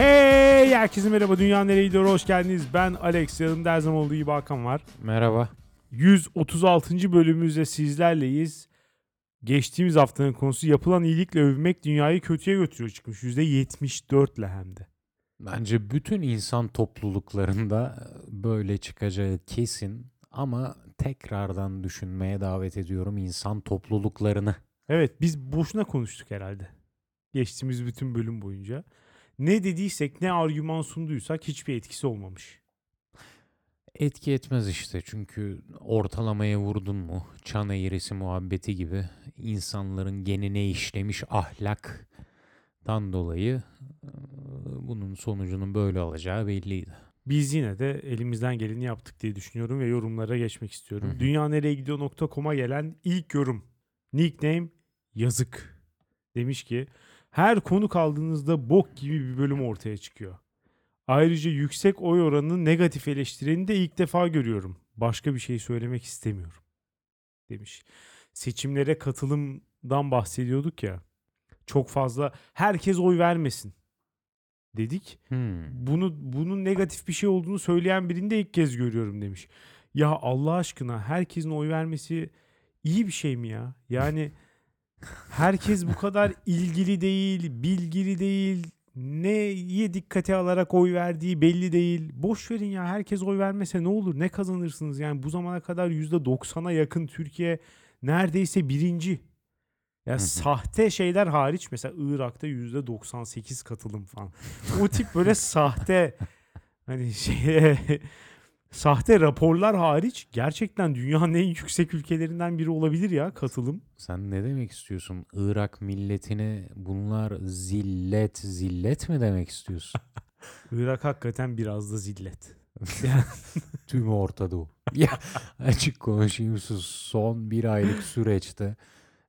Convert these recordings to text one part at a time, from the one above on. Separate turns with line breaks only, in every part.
Hey herkese merhaba Dünya Nereye Gidiyor hoş geldiniz. Ben Alex yanımda her zaman olduğu gibi Hakan var.
Merhaba.
136. bölümümüzde sizlerleyiz. Geçtiğimiz haftanın konusu yapılan iyilikle övmek dünyayı kötüye götürüyor çıkmış. %74 ile hem de.
Bence bütün insan topluluklarında böyle çıkacağı kesin ama tekrardan düşünmeye davet ediyorum insan topluluklarını.
Evet biz boşuna konuştuk herhalde. Geçtiğimiz bütün bölüm boyunca. Ne dediysek ne argüman sunduysak hiçbir etkisi olmamış.
Etki etmez işte çünkü ortalamaya vurdun mu çan eğrisi muhabbeti gibi insanların genine işlemiş ahlaktan dolayı bunun sonucunun böyle alacağı belliydi.
Biz yine de elimizden geleni yaptık diye düşünüyorum ve yorumlara geçmek istiyorum. Dünyanereyegidiyor.com'a gelen ilk yorum. Nickname yazık. Demiş ki her konuk aldığınızda bok gibi bir bölüm ortaya çıkıyor. Ayrıca yüksek oy oranının negatif eleştireni de ilk defa görüyorum. Başka bir şey söylemek istemiyorum. Demiş. Seçimlere katılımdan bahsediyorduk ya. Çok fazla herkes oy vermesin dedik
Hmm.
bunu bunun negatif bir şey olduğunu söyleyen birini de ilk kez görüyorum demiş. Ya Allah aşkına herkesin oy vermesi iyi bir şey mi ya? Yani herkes bu kadar ilgili değil, bilgili değil, neye dikkate alarak oy verdiği belli değil. Boş verin ya herkes oy vermese ne olur ne kazanırsınız yani bu zamana kadar %90'a yakın Türkiye neredeyse birinci. Ya
hı.
sahte şeyler hariç mesela Irak'ta %98 katılım falan. O tip böyle sahte hani şey sahte raporlar hariç gerçekten dünyanın en yüksek ülkelerinden biri olabilir ya katılım.
Sen ne demek istiyorsun? Irak milletine bunlar zillet zillet mi demek istiyorsun?
Irak hakikaten biraz da zillet.
Tüm Orta Doğu. Ya açık konuşayım sus. Son bir aylık süreçte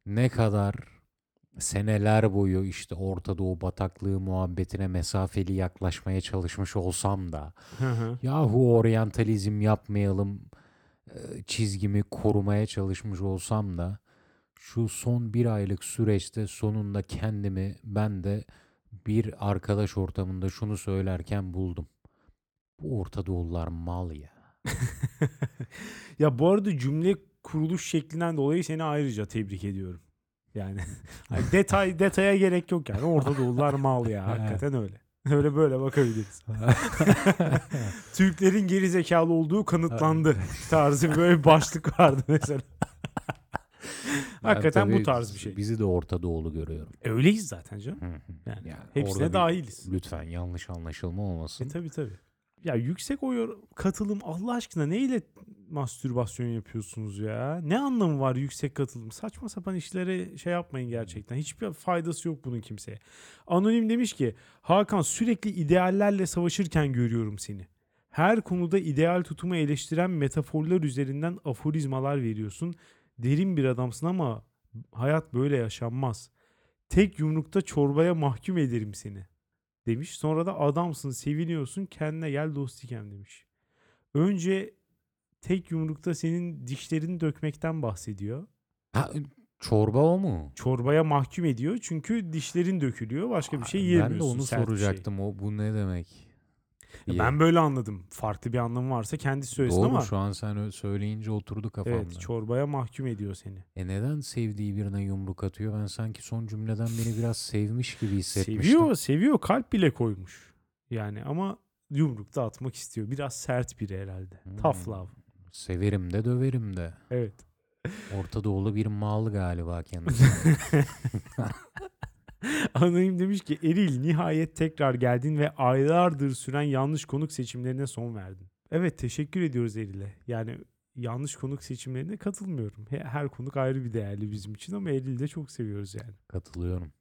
ne kadar seneler boyu işte Orta Doğu bataklığı muhabbetine mesafeli yaklaşmaya çalışmış olsam da
Hı hı.
yahu oryantalizm yapmayalım çizgimi korumaya çalışmış olsam da şu son bir aylık süreçte sonunda kendimi ben de bir arkadaş ortamında şunu söylerken buldum. Bu Orta Doğulular mal ya.
ya bu arada cümle kuruluş şeklinden dolayı seni ayrıca tebrik ediyorum. Yani hani detay detaya gerek yok yani. Orta Doğulular mal ya. Hakikaten öyle. Öyle böyle bakabiliriz. Türklerin geri zekalı olduğu kanıtlandı tarzı böyle bir başlık vardı mesela. Hakikaten bu
tabii
tarz bir şey.
Bizi de Orta Doğulu görüyorum.
E, öyleyiz zaten canım. Yani
Yani
hepsine
bir-
dahiliz.
Lütfen yanlış anlaşılma
E
olmasın.
tabi tabi. Ya yüksek oy katılım Allah aşkına neyle mastürbasyon yapıyorsunuz ya? Ne anlamı var yüksek katılım? Saçma sapan işlere şey yapmayın gerçekten. Hiçbir faydası yok bunun kimseye. Anonim demiş ki Hakan sürekli ideallerle savaşırken görüyorum seni. Her konuda ideal tutumu eleştiren metaforlar üzerinden aforizmalar veriyorsun. Derin bir adamsın ama hayat böyle yaşanmaz. Tek yumrukta çorbaya mahkum ederim seni demiş. Sonra da adamsın, seviniyorsun, kendine gel dostikem demiş. Önce tek yumrukta senin dişlerini dökmekten bahsediyor.
Ha, çorba o mu?
Çorbaya mahkum ediyor çünkü dişlerin dökülüyor. Başka bir şey
Ben
yiyemiyorsun.
de onu
şey.
soracaktım. O bu ne demek?
Ya
diye.
Ben böyle anladım. Farklı bir anlamı varsa kendisi söylesin
Doğru
ama
şu an sen söyleyince oturdu kafamda.
evet çorbaya mahkum ediyor seni.
E neden sevdiği birine yumruk atıyor? Ben sanki son cümleden beni biraz sevmiş gibi hissetmiştim.
Seviyor, seviyor. Kalp bile koymuş. Yani ama yumruk da atmak istiyor. Biraz sert biri herhalde. Tough
Hmm.
love.
Severim de döverim de.
Evet.
Orta Doğulu bir mal galiba kendisi.
Anonim demiş ki Eril nihayet tekrar geldin ve aylardır süren yanlış konuk seçimlerine son verdin. Evet teşekkür ediyoruz Eril'e. Yani yanlış konuk seçimlerine katılmıyorum. He- Her konuk ayrı bir değerli bizim için ama Eril'i de çok seviyoruz yani.
Katılıyorum.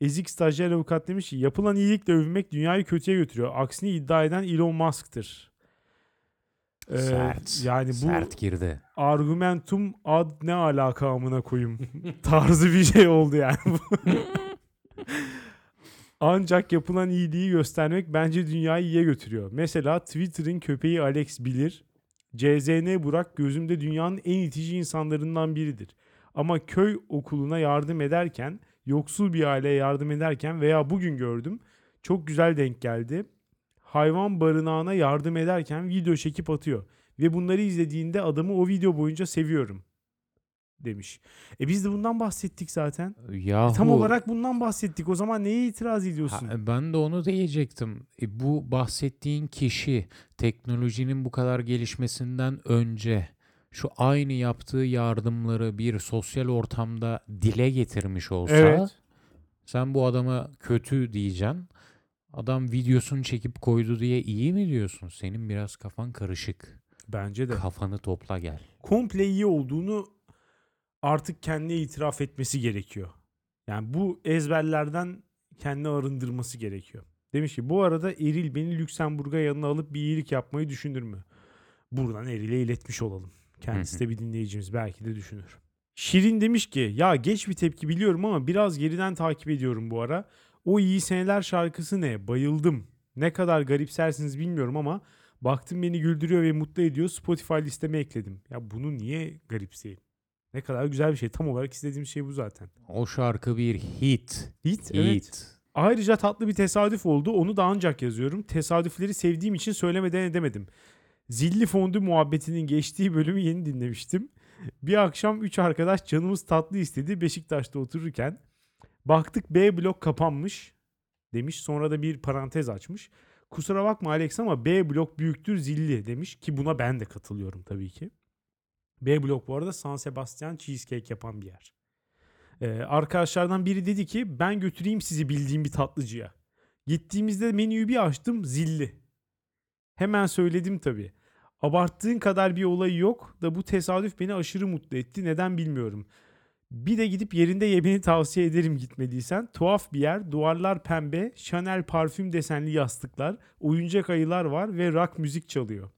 Ezik stajyer avukat demiş ki yapılan iyilikle övünmek dünyayı kötüye götürüyor. Aksini iddia eden Elon Musk'tır. Ee,
Sert.
Yani bu
Sert girdi.
argumentum ad ne alaka amına koyayım tarzı bir şey oldu yani. Ancak yapılan iyiliği göstermek bence dünyayı iyiye götürüyor. Mesela Twitter'ın köpeği Alex bilir. CZN Burak gözümde dünyanın en itici insanlarından biridir. Ama köy okuluna yardım ederken, yoksul bir aileye yardım ederken veya bugün gördüm Çok güzel denk geldi. Hayvan barınağına yardım ederken video çekip atıyor. Ve bunları izlediğinde adamı o video boyunca seviyorum demiş. E biz de bundan bahsettik zaten.
Yahu,
Tam olarak bundan bahsettik. O zaman neye itiraz ediyorsun?
Ha, ben de onu diyecektim. E, bu bahsettiğin kişi teknolojinin bu kadar gelişmesinden önce şu aynı yaptığı yardımları bir sosyal ortamda dile getirmiş olsa
Evet.
sen bu adama kötü diyeceksin. Adam videosunu çekip koydu diye iyi mi diyorsun? Senin biraz kafan karışık.
Bence de.
Kafanı topla gel.
komple iyi olduğunu artık kendine itiraf etmesi gerekiyor. Yani bu ezberlerden kendini arındırması gerekiyor. Demiş ki bu arada Eril beni Lüksemburg'a yanına alıp bir iyilik yapmayı düşünür mü? Buradan Eril'e iletmiş olalım. Kendisi de bir dinleyicimiz belki de düşünür. Şirin demiş ki ya geç bir tepki biliyorum ama biraz geriden takip ediyorum bu ara. O iyi seneler şarkısı ne? Bayıldım. Ne kadar garipsersiniz bilmiyorum ama baktım beni güldürüyor ve mutlu ediyor. Spotify listeme ekledim. Ya bunu niye garipseyim? Ne kadar güzel bir şey. Tam olarak istediğim şey bu zaten.
O şarkı bir hit.
Hit,
Hit.
evet. Ayrıca tatlı bir tesadüf oldu. Onu da ancak yazıyorum. Tesadüfleri sevdiğim için söylemeden edemedim. Zilli fondü muhabbetinin geçtiği bölümü yeni dinlemiştim. Bir akşam 3 arkadaş canımız tatlı istedi Beşiktaş'ta otururken. Baktık B blok kapanmış demiş. Sonra da bir parantez açmış. Kusura bakma Alex ama B blok büyüktür zilli demiş ki buna ben de katılıyorum tabii ki. B blok bu arada San Sebastian cheesecake yapan bir yer. Ee, arkadaşlardan biri dedi ki ben götüreyim sizi bildiğim bir tatlıcıya. Gittiğimizde menüyü bir açtım zilli. Hemen söyledim tabii. Abarttığın kadar bir olayı yok da bu tesadüf beni aşırı mutlu etti. Neden bilmiyorum. Bir de gidip yerinde yemeni tavsiye ederim gitmediysen. Tuhaf bir yer, duvarlar pembe, Chanel parfüm desenli yastıklar, oyuncak ayılar var ve rock müzik çalıyor.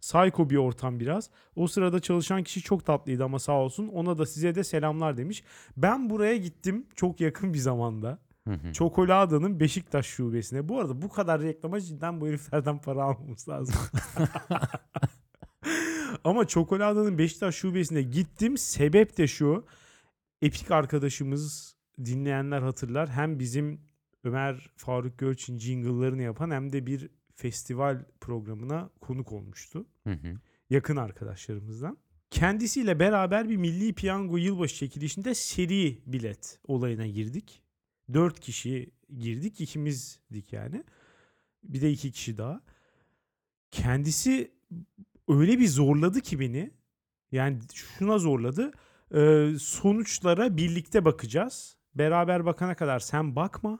Psycho bir ortam biraz. O sırada çalışan kişi çok tatlıydı ama sağ olsun. Ona da size de selamlar demiş. Ben buraya gittim çok yakın bir zamanda. Çokolada'nın Beşiktaş şubesine. Bu arada bu kadar reklama cidden bu heriflerden para almamız lazım. Ama Çokolada'nın Beşiktaş şubesine gittim. Sebep de şu. Epik arkadaşımız dinleyenler hatırlar. Hem bizim Ömer Faruk Gölçin jingle'larını yapan hem de bir festival programına konuk olmuştu
Hı hı.
yakın arkadaşlarımızdan. Kendisiyle beraber bir milli piyango yılbaşı çekilişinde seri bilet olayına girdik. Dört kişi girdik. ikimizdik yani. Bir de iki kişi daha. Kendisi öyle bir zorladı ki beni. Yani şuna zorladı. Ee, sonuçlara birlikte bakacağız. Beraber bakana kadar sen bakma.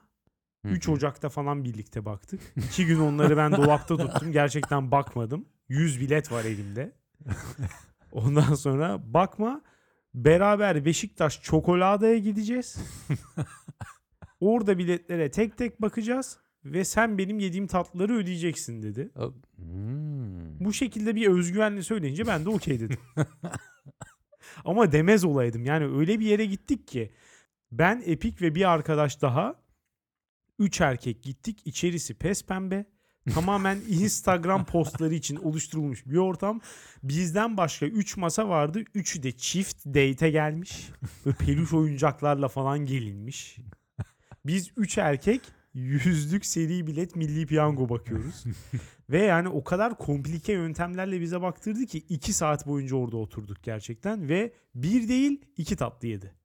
Hı
3
hı.
Ocak'ta falan birlikte baktık. 2 gün onları ben dolapta tuttum. Gerçekten bakmadım. 100 bilet var elimde. Ondan sonra bakma beraber Beşiktaş Çokolada'ya gideceğiz. Orada biletlere tek tek bakacağız ve sen benim yediğim tatlıları ödeyeceksin dedi.
Hmm.
Bu şekilde bir özgüvenle söyleyince ben de okey dedim. Ama demez olaydım. Yani öyle bir yere gittik ki ben Epik ve bir arkadaş daha üç erkek gittik. İçerisi pes pembe. Tamamen Instagram postları için oluşturulmuş bir ortam. Bizden başka 3 masa vardı. Üçü de çift date'e gelmiş. Böyle peluş oyuncaklarla falan gelinmiş. Biz 3 erkek yüzlük seri bilet milli piyango bakıyoruz. Ve yani o kadar komplike yöntemlerle bize baktırdı ki 2 saat boyunca orada oturduk gerçekten. Ve bir değil iki tatlı yedi.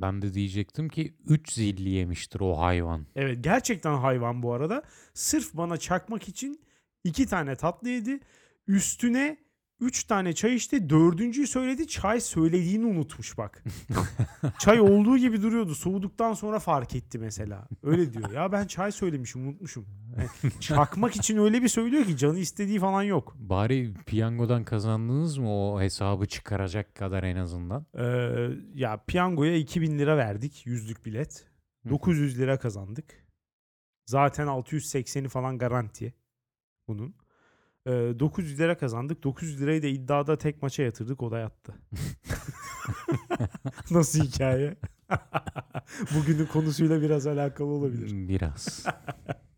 Ben de diyecektim ki 3 zilli yemiştir o hayvan.
Evet gerçekten hayvan bu arada. Sırf bana çakmak için iki tane tatlı yedi. Üstüne üç tane çay içti. Dördüncüyü söyledi. Çay söylediğini unutmuş bak. çay olduğu gibi duruyordu. Soğuduktan sonra fark etti mesela. Öyle diyor. Ya ben çay söylemişim unutmuşum. Yani çakmak için öyle bir söylüyor ki canı istediği falan yok.
Bari piyangodan kazandınız mı o hesabı çıkaracak kadar en azından?
Ee, ya piyangoya 2000 lira verdik. Yüzlük bilet.
Hı.
900 lira kazandık. Zaten 680'i falan garanti bunun. Ee, 900 lira kazandık. 900 lirayı da iddiada tek maça yatırdık. O da yattı. Nasıl hikaye? Bugünün konusuyla biraz alakalı olabilir.
Biraz.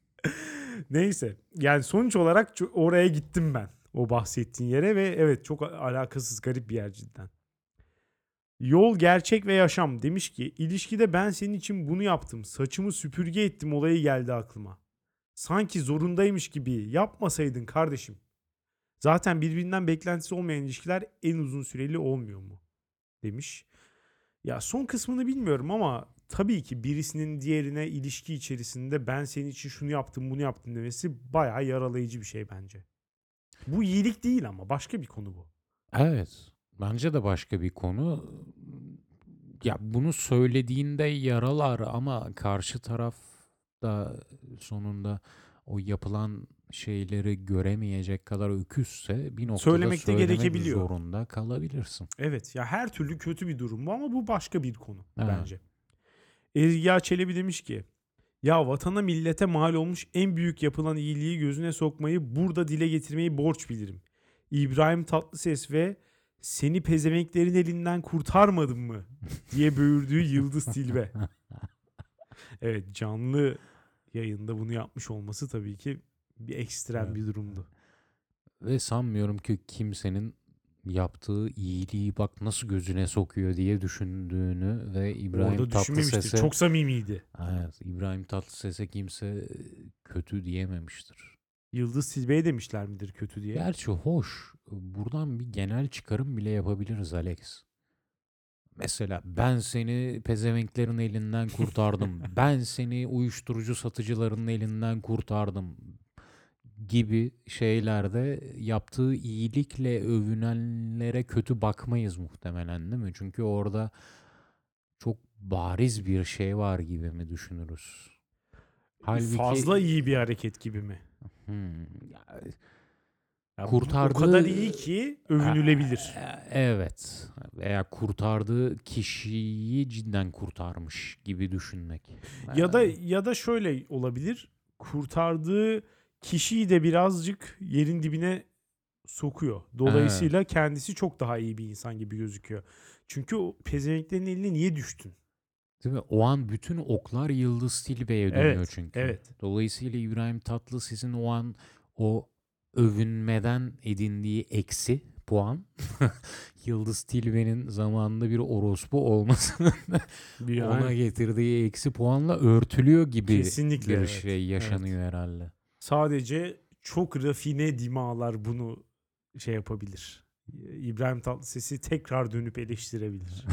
Neyse. Yani sonuç olarak oraya gittim ben. O bahsettiğin yere ve evet çok alakasız garip bir yer cidden. Yol gerçek ve yaşam demiş ki ilişkide ben senin için bunu yaptım. Saçımı süpürge ettim olayı geldi aklıma. Sanki zorundaymış gibi yapmasaydın kardeşim. Zaten birbirinden beklentisi olmayan ilişkiler en uzun süreli olmuyor mu? Demiş. Ya son kısmını bilmiyorum ama tabii ki birisinin diğerine ilişki içerisinde ben senin için şunu yaptım bunu yaptım demesi bayağı yaralayıcı bir şey bence. Bu iyilik değil ama başka bir konu bu.
Evet. Bence de başka bir konu. Ya bunu söylediğinde yaralar ama karşı taraf da sonunda o yapılan şeyleri göremeyecek kadar öküzse bir noktada
Söylemek de
söylemek
gerekebiliyor.
zorunda kalabilirsin.
Evet ya her türlü kötü bir durum bu ama bu başka bir konu
Evet.
bence. Ezgi Çelebi demiş ki ya vatana millete mal olmuş en büyük yapılan iyiliği gözüne sokmayı burada dile getirmeyi borç bilirim. İbrahim Tatlıses ve seni pezevenklerin elinden kurtarmadım mı diye böğürdüğü Yıldız Tilbe. Evet canlı yayında bunu yapmış olması tabii ki bir ekstrem
Evet.
bir durumdu.
Ve sanmıyorum ki kimsenin yaptığı iyiliği bak nasıl gözüne sokuyor diye düşündüğünü ve İbrahim
Orada.
Tatlıses'e
Çok samimiydi.
Evet, İbrahim Tatlıses'e kimse kötü diyememiştir.
Yıldız Tilbe'ye demişler midir kötü diye.
Gerçi hoş. Buradan bir genel çıkarım bile yapabiliriz Alex. Mesela ben seni pezevenklerin elinden kurtardım. ben seni uyuşturucu satıcıların elinden kurtardım gibi şeylerde yaptığı iyilikle övünenlere kötü bakmayız muhtemelen değil mi? Çünkü orada çok bariz bir şey var gibi mi düşünürüz? Halbuki
Fazla iyi bir hareket gibi mi?
Hmm, ya,
Ya bu
Kurtardığı-
O kadar iyi ki övünülebilir.
e- evet. Veya kurtardığı kişiyi cidden kurtarmış gibi düşünmek.
Ya da
Ee,
ya da şöyle olabilir. Kurtardığı kişiyi de birazcık yerin dibine sokuyor. Dolayısıyla kendisi çok daha iyi bir insan gibi gözüküyor. Çünkü o pezevenklerin eline niye düştün?
Değil mi? O an bütün oklar Yıldız Tilbe'ye dönüyor
Evet,
çünkü.
evet.
Dolayısıyla İbrahim Tatlıses'in o an o övünmeden edindiği eksi puan Yıldız Tilbe'nin zamanında bir orospu olmasının ona getirdiği eksi puanla örtülüyor gibi
Kesinlikle,
bir
evet.
şey yaşanıyor herhalde.
Sadece çok rafine dimalar bunu şey yapabilir. İbrahim Tatlıses'i tekrar dönüp eleştirebilir.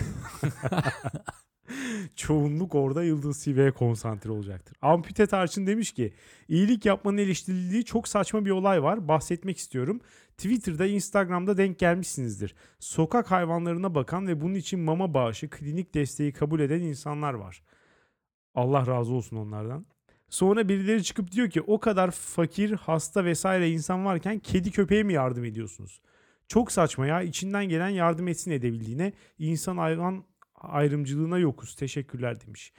Çoğunluk orada Yıldız Tilbe'ye konsantre olacaktır. Ampute Tarçın demiş ki iyilik yapmanın eleştirildiği çok saçma bir olay var. Bahsetmek istiyorum. Twitter'da, Instagram'da denk gelmişsinizdir. Sokak hayvanlarına bakan ve bunun için mama bağışı, klinik desteği kabul eden insanlar var. Allah razı olsun onlardan. Sonra birileri çıkıp diyor ki o kadar fakir, hasta vesaire insan varken kedi köpeğe mi yardım ediyorsunuz? Çok saçma ya. İçinden gelen yardım etsin edebildiğine insan hayvan ayrımcılığına yokuz. Teşekkürler demiş.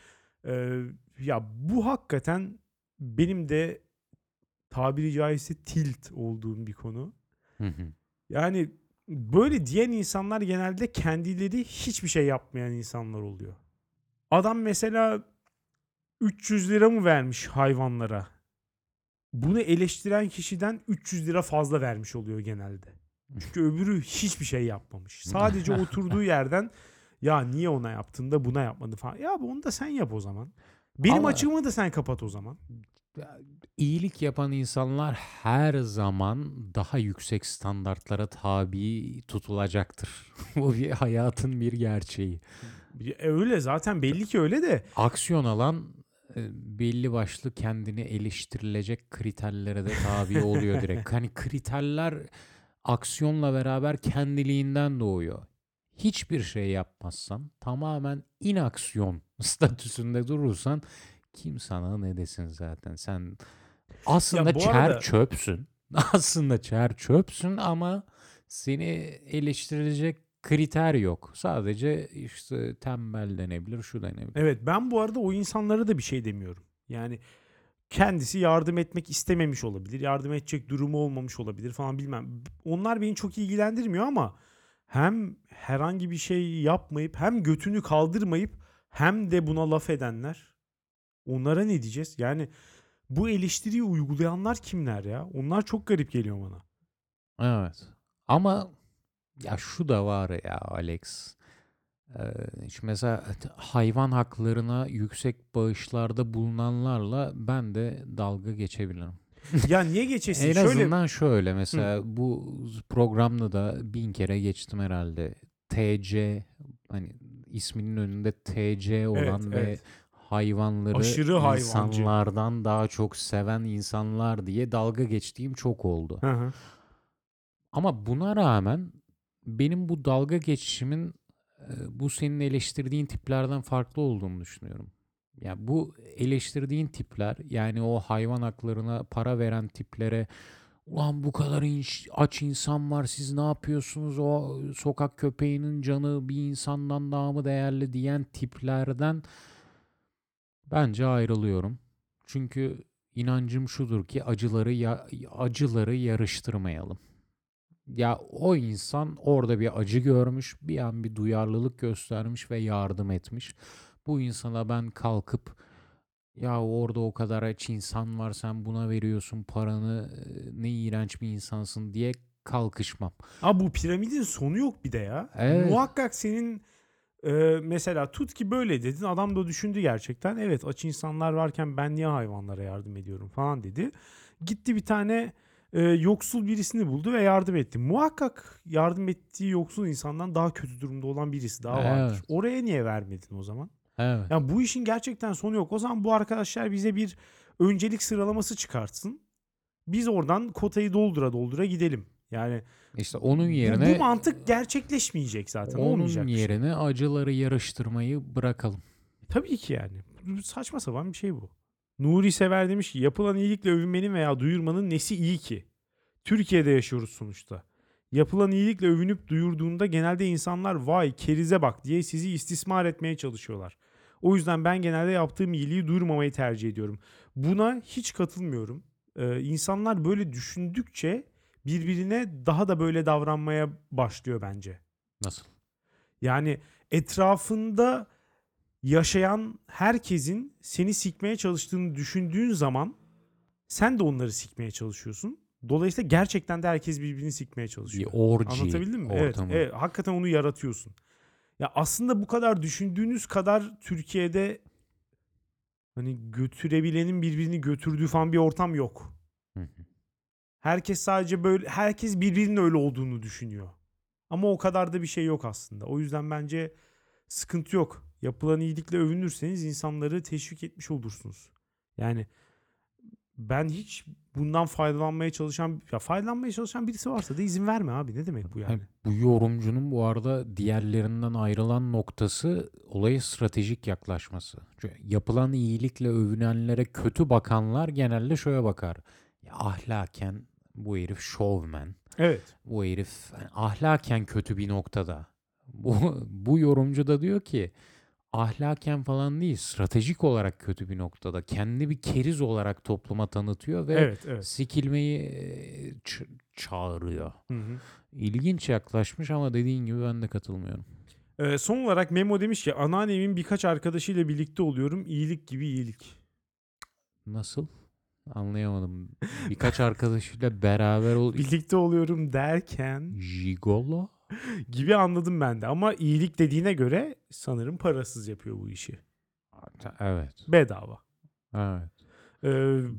Ee, ya bu hakikaten benim de tabiri caizse tilt olduğum bir konu.
Hı hı.
Yani böyle diyen insanlar genelde kendileri hiçbir şey yapmayan insanlar oluyor. Adam mesela 300 lira mı vermiş hayvanlara? Bunu eleştiren kişiden 300 lira fazla vermiş oluyor genelde. Çünkü öbürü hiçbir şey yapmamış. Sadece oturduğu yerden ya niye ona yaptın da buna yapmadın falan. Ya onu da sen yap o zaman. Benim
Ama-
açığımı da sen kapat o zaman.
İyilik yapan insanlar her zaman daha yüksek standartlara tabi tutulacaktır. Bu bir hayatın bir gerçeği.
E öyle zaten belli ki öyle de.
Aksiyon alan e, belli başlı kendini eleştirilecek kriterlere de tabi oluyor direkt. Hani kriterler aksiyonla beraber kendiliğinden doğuyor. Hiçbir şey yapmazsan, tamamen inaksiyon statüsünde durursan kim sana ne desin zaten. Sen aslında çer
arada-
çöpsün. Aslında çer çöpsün ama seni eleştirilecek kriter yok. Sadece işte tembel denebilir, şu denebilir.
Evet ben bu arada o insanlara da bir şey demiyorum. Yani kendisi yardım etmek istememiş olabilir. Yardım edecek durumu olmamış olabilir falan bilmem. Onlar beni çok ilgilendirmiyor ama hem herhangi bir şey yapmayıp hem götünü kaldırmayıp hem de buna laf edenler onlara ne diyeceğiz? Yani bu eleştiriyi uygulayanlar kimler ya? Onlar çok garip geliyor bana.
Evet. Ama ya şu da var ya Alex. Ee, şimdi mesela hayvan haklarına yüksek bağışlarda bulunanlarla ben de dalga geçebilirim.
Ya niye geçesin?
En
Şöyle
azından şöyle mesela bu programda da bin kere geçtim herhalde. TC hani isminin önünde TC olan ve
evet.
hayvanları
Aşırı hayvancı.
insanlardan daha çok seven insanlar diye dalga geçtiğim çok oldu.
Hı hı.
Ama buna rağmen benim bu dalga geçişimin bu senin eleştirdiğin tiplerden farklı olduğunu düşünüyorum. Ya bu eleştirdiğin tipler yani o hayvan haklarına para veren tiplere ulan bu kadar inş- aç insan var siz ne yapıyorsunuz o sokak köpeğinin canı bir insandan daha mı değerli diyen tiplerden bence ayrılıyorum. Çünkü inancım şudur ki acıları ya- acıları yarıştırmayalım. Ya o insan orada bir acı görmüş, bir an bir duyarlılık göstermiş ve yardım etmiş. Bu insana ben kalkıp ya orada o kadar aç insan var sen buna veriyorsun paranı ne iğrenç bir insansın diye kalkışmam.
Abi bu piramidin sonu yok bir de ya.
Evet.
Muhakkak senin e, mesela tut ki böyle dedin. Adam da düşündü gerçekten. Evet aç insanlar varken ben niye hayvanlara yardım ediyorum falan dedi. Gitti bir tane e, yoksul birisini buldu ve yardım etti. Muhakkak yardım ettiği yoksul insandan daha kötü durumda olan birisi daha vardır.
Evet.
Oraya niye vermedin o zaman?
Evet.
Yani bu işin gerçekten sonu yok. O zaman bu arkadaşlar bize bir öncelik sıralaması çıkartsın. Biz oradan kotayı doldura doldura gidelim. Yani
İşte onun
bu-
yerine
bu, mantık gerçekleşmeyecek zaten.
onun
Olmayacak şey.
yerine acıları yarıştırmayı bırakalım.
Tabii ki yani. Bu Saçma sapan bir şey bu. Nuri Sever demiş ki yapılan iyilikle övünmenin veya duyurmanın nesi iyi ki? Türkiye'de yaşıyoruz sonuçta. Yapılan iyilikle övünüp duyurduğunda genelde insanlar vay kerize bak diye sizi istismar etmeye çalışıyorlar. O yüzden ben genelde yaptığım iyiliği duyurmamayı tercih ediyorum. Buna hiç katılmıyorum. Ee, insanlar böyle düşündükçe birbirine daha da böyle davranmaya başlıyor bence.
Nasıl?
Yani etrafında yaşayan herkesin seni sikmeye çalıştığını düşündüğün zaman sen de onları sikmeye çalışıyorsun. Dolayısıyla gerçekten de herkes birbirini sikmeye
Bir
çalışıyor.
orji
Anlatabildim mi? Evet,
ortamı.
evet. Hakikaten onu yaratıyorsun. Ya aslında bu kadar düşündüğünüz kadar Türkiye'de hani götürebilenin birbirini götürdüğü falan bir ortam yok.
Hı hı.
Herkes sadece böyle herkes birbirinin öyle olduğunu düşünüyor. Ama o kadar da bir şey yok aslında. O yüzden bence sıkıntı yok. Yapılan iyilikle övünürseniz insanları teşvik etmiş olursunuz. Yani ben hiç bundan faydalanmaya çalışan ya faydalanmaya çalışan birisi varsa da izin verme abi. Ne demek bu yani?
Bu yorumcunun bu arada diğerlerinden ayrılan noktası olaya stratejik yaklaşması. Çünkü yapılan iyilikle övünenlere kötü bakanlar genelde şöyle bakar. Ya ahlaken bu herif şovmen.
Evet.
Bu herif yani ahlaken kötü bir noktada. Bu, bu yorumcu da diyor ki ahlaken falan değil stratejik olarak kötü bir noktada. Kendi bir keriz olarak topluma tanıtıyor ve
Evet, evet.
sikilmeyi e, ç- çağırıyor.
Hı hı.
İlginç yaklaşmış ama dediğin gibi ben de katılmıyorum.
Ee, son olarak Memo demiş ki anneannemin birkaç arkadaşıyla birlikte oluyorum. İyilik gibi iyilik.
Nasıl? Anlayamadım. Birkaç arkadaşıyla beraber ol...
Birlikte oluyorum derken
Jigolo?
gibi anladım ben de. Ama iyilik dediğine göre sanırım parasız yapıyor bu işi.
Evet.
Bedava.
Evet.
Ee,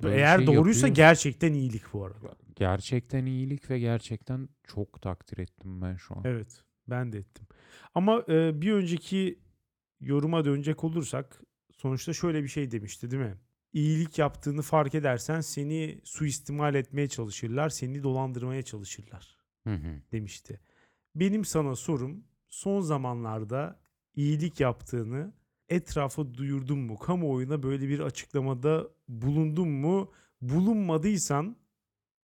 Böyle
eğer
şey
doğruysa
yapıyor.
gerçekten iyilik bu arada.
Gerçekten iyilik ve gerçekten çok takdir ettim ben şu an.
Evet ben de ettim. Ama e, bir önceki yoruma dönecek olursak sonuçta şöyle bir şey demişti değil mi? İyilik yaptığını fark edersen seni suistimal etmeye çalışırlar, seni dolandırmaya çalışırlar
Hı hı.
demişti. Benim sana sorum son zamanlarda iyilik yaptığını etrafa duyurdun mu? Kamuoyuna böyle bir açıklamada bulundun mu? Bulunmadıysan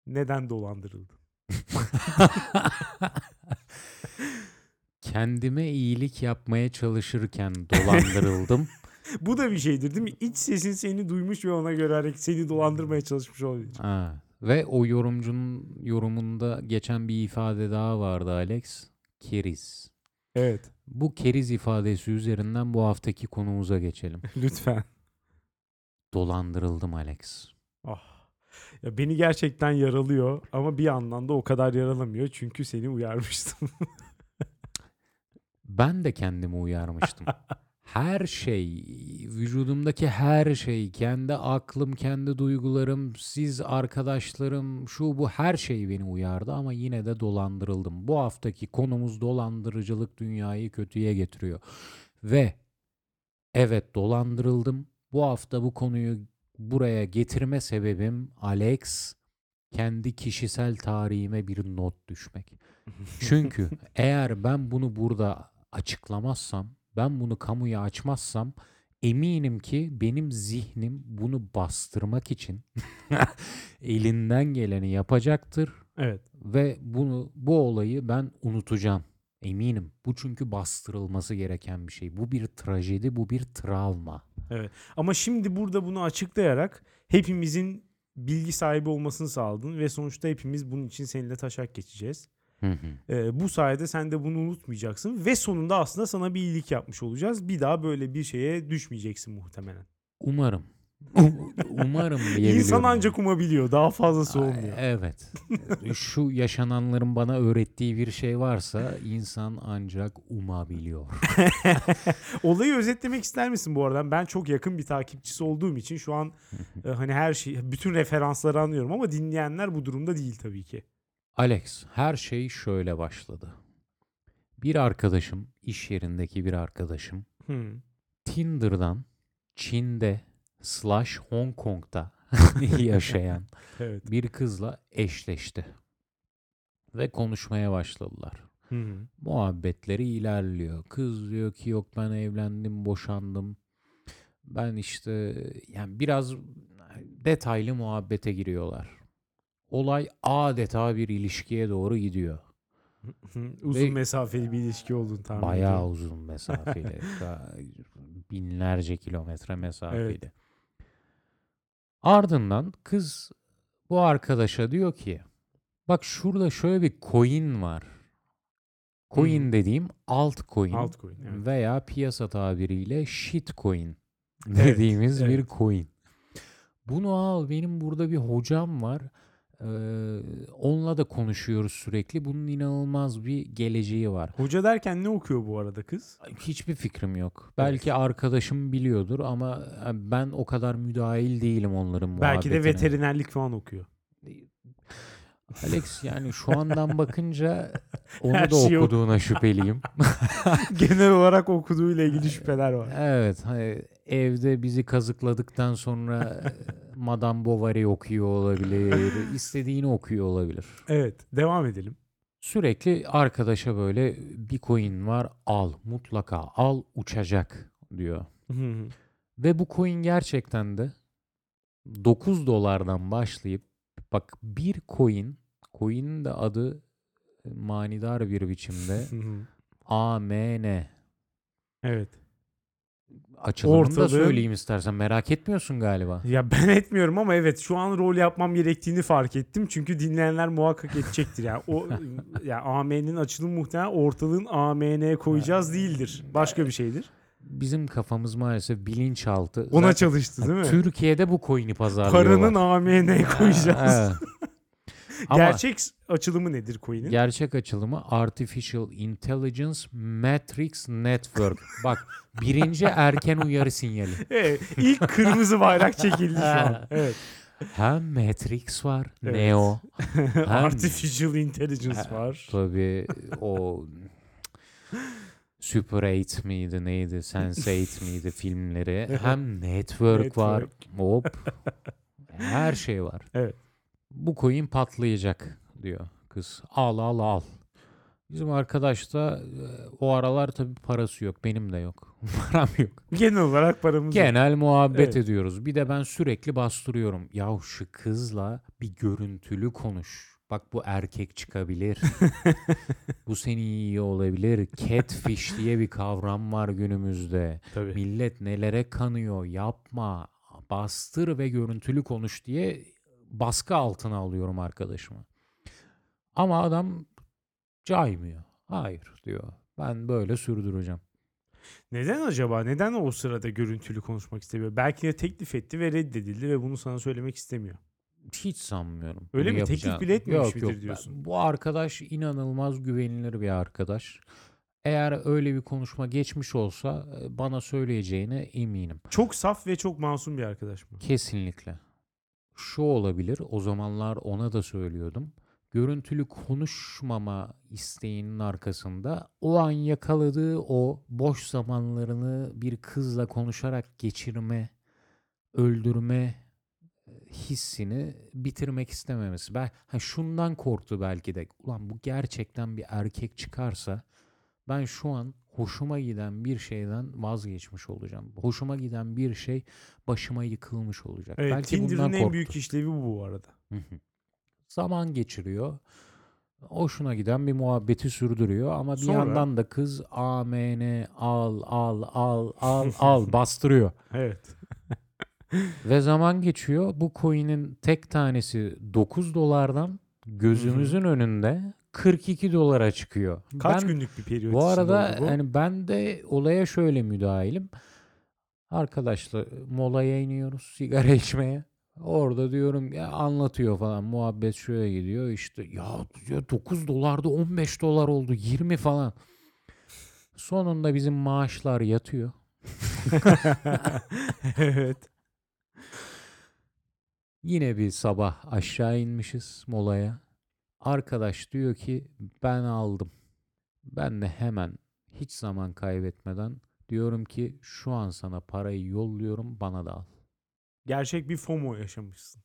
neden dolandırıldın?
Kendime iyilik yapmaya çalışırken dolandırıldım.
Bu da bir şeydir değil mi? İç sesin seni duymuş ve ona göre seni dolandırmaya çalışmış olabilir.
ha. Ve o yorumcunun yorumunda geçen bir ifade daha vardı Alex. Keriz.
Evet.
Bu keriz ifadesi üzerinden bu haftaki konumuza geçelim.
Lütfen.
Dolandırıldım Alex.
Ah. Ya beni gerçekten yaralıyor ama bir yandan da o kadar yaralamıyor çünkü seni uyarmıştım.
Ben de kendimi uyarmıştım. Her şey, vücudumdaki her şey, kendi aklım, kendi duygularım, siz arkadaşlarım, şu bu her şey beni uyardı ama yine de dolandırıldım. Bu haftaki konumuz dolandırıcılık dünyayı kötüye getiriyor. Ve evet dolandırıldım. Bu hafta bu konuyu buraya getirme sebebim Alex kendi kişisel tarihime bir not düşmek. Çünkü eğer ben bunu burada açıklamazsam, ben bunu kamuya açmazsam eminim ki benim zihnim bunu bastırmak için elinden geleni yapacaktır
Evet.
ve bunu bu olayı ben unutacağım. Eminim. Bu çünkü bastırılması gereken bir şey. Bu bir trajedi, bu bir travma.
Ama şimdi burada bunu açıklayarak hepimizin bilgi sahibi olmasını sağladın ve sonuçta hepimiz bunun için seninle taşak geçeceğiz.
Hı hı.
Ee, bu sayede sen de bunu unutmayacaksın ve sonunda aslında sana bir iyilik yapmış olacağız. Bir daha böyle bir şeye düşmeyeceksin muhtemelen.
Umarım. Um- Umarım diyebiliyorum.
İnsan ancak umabiliyor. Daha fazlası olmuyor.
Evet. Şu yaşananların bana öğrettiği bir şey varsa insan ancak umabiliyor.
Olayı özetlemek ister misin bu arada? Ben çok yakın bir takipçisi olduğum için şu an e, hani her şey bütün referansları anlıyorum ama dinleyenler bu durumda değil tabii ki.
Alex, her şey şöyle başladı. Bir arkadaşım, iş yerindeki bir arkadaşım
Hmm.
Tinder'dan Çin'de slash Hong Kong'da yaşayan
Evet.
bir kızla eşleşti. Ve konuşmaya başladılar.
Hmm.
Muhabbetleri ilerliyor. Kız diyor ki yok ben evlendim, boşandım. Ben işte yani biraz detaylı muhabbete giriyorlar. Olay adeta bir ilişkiye doğru gidiyor.
Uzun
Ve-
mesafeli bir ilişki olduğunu tahmin
Bayağı
ediyorum.
uzun mesafeli. Binlerce kilometre mesafeli. Ardından kız bu arkadaşa diyor ki bak şurada şöyle bir coin var. Coin
Hı.
dediğim altcoin
Altcoin. Evet.
veya piyasa tabiriyle shitcoin
Evet,
dediğimiz bir
evet.
coin. Bunu al benim burada bir hocam var. Ee, onunla da konuşuyoruz sürekli. Bunun inanılmaz bir geleceği var.
Hoca derken ne okuyor bu arada kız?
Hiçbir fikrim yok. Belki arkadaşım biliyordur ama e, ben o kadar müdahil değilim onların
Belki de veterinerlik falan okuyor.
Alex yani şu andan bakınca onu
Her
da
şeyi ok-
okuduğuna şüpheliyim.
Genel olarak okuduğuyla ilgili şüpheler var.
evet hani evde bizi kazıkladıktan sonra Madame Bovary okuyor olabilir. istediğini okuyor olabilir.
Evet. Devam edelim.
Sürekli arkadaşa böyle bir coin var al mutlaka al uçacak diyor. Ve bu coin gerçekten de 9 dolardan başlayıp bak bir coin, coin'in de adı e, manidar bir biçimde. AMN.
evet.
Açılımını da
Ortalığın-
söyleyeyim istersen merak etmiyorsun galiba.
Ya ben etmiyorum ama evet şu an rol yapmam gerektiğini fark ettim. Çünkü dinleyenler muhakkak edecektir. Yani o ya AM'nin açılımı muhtemelen ortalığın AMN koyacağız değildir. Başka bir şeydir.
Bizim kafamız maalesef bilinçaltı.
Ona
Zaten-
çalıştı değil mi?
Türkiye'de bu coin'i pazarlıyorlar.
Paranın AMN koyacağız.
Ama
Gerçek açılımı nedir coin'in?
gerçek açılımı Artificial Intelligence Matrix Network. Bak birinci erken uyarı sinyali.
Evet, ilk kırmızı bayrak çekildi şu an. Evet.
Hem Matrix var,
Evet.
Neo. Hem-
Artificial Intelligence var.
Tabii o Super 8 miydi neydi, Sense8 miydi filmleri. Hem Network, var. Hop. Her şey var.
Evet.
Bu coin patlayacak diyor kız. Al al al. Bizim arkadaş da e, o aralar tabii parası yok. Benim de yok. Param yok.
Genel olarak paramız yok.
Genel muhabbet
Evet.
ediyoruz. Bir de ben sürekli bastırıyorum. Ya şu kızla bir görüntülü konuş. Bak bu erkek çıkabilir. bu seni iyi olabilir. Catfish diye bir kavram var günümüzde.
Tabii.
Millet nelere kanıyor. Yapma. Bastır ve görüntülü konuş diye baskı altına alıyorum arkadaşımı. Ama adam caymıyor. Hayır diyor. Ben böyle sürdüreceğim.
Neden acaba? Neden o sırada görüntülü konuşmak istemiyor? Belki de teklif etti ve reddedildi ve bunu sana söylemek istemiyor.
Hiç sanmıyorum.
Öyle mi? Teklif
yapacağını.
bile etmemiş
yok,
midir
yok. Ben-
diyorsun?
Bu arkadaş inanılmaz güvenilir bir arkadaş. Eğer öyle bir konuşma geçmiş olsa e, bana söyleyeceğine eminim.
Çok saf ve çok masum bir arkadaş mı?
Kesinlikle. Şu olabilir. O zamanlar ona da söylüyordum. Görüntülü konuşmama isteğinin arkasında o an yakaladığı o boş zamanlarını bir kızla konuşarak geçirme, öldürme e, hissini bitirmek istememesi. Ben ha şundan korktu belki de. Ulan bu gerçekten bir erkek çıkarsa ben şu an hoşuma giden bir şeyden vazgeçmiş olacağım. Hoşuma giden bir şey başıma yıkılmış olacak.
Evet,
belki
Tinder'ın
bundan
en büyük işlevi bu bu arada.
Zaman geçiriyor. Hoşuna giden bir muhabbeti sürdürüyor ama bir
Sonra?
yandan da kız amen al al al al al bastırıyor.
Evet.
Ve zaman geçiyor. Bu coin'in tek tanesi 9 dolardan gözümüzün önünde 42 dolara çıkıyor.
Kaç
Ben-
günlük bir periyot
Bu arada
bu?
hani ben de olaya şöyle müdahilim. Arkadaşlar molaya iniyoruz sigara içmeye. Orada diyorum ya anlatıyor falan muhabbet şöyle gidiyor işte ya, ya 9 dolarda 15 dolar oldu 20 falan. Sonunda bizim maaşlar yatıyor.
evet.
Yine bir sabah aşağı inmişiz molaya. Arkadaş diyor ki ben aldım. Ben de hemen hiç zaman kaybetmeden diyorum ki şu an sana parayı yolluyorum bana da al.
Gerçek bir FOMO yaşamışsın.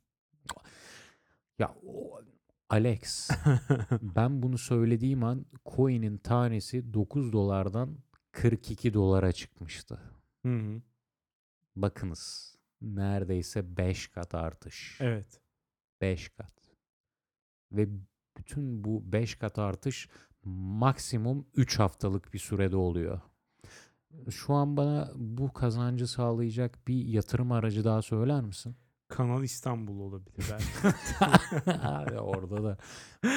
Ya o- Alex ben bunu söylediğim an coin'in tanesi 9 dolardan 42 dolara çıkmıştı.
Hı hı.
Bakınız neredeyse 5 kat artış.
Evet.
5 kat. Ve bütün bu 5 kat artış maksimum 3 haftalık bir sürede oluyor. Şu an bana bu kazancı sağlayacak bir yatırım aracı daha söyler misin?
Kanal İstanbul olabilir belki.
Abi orada da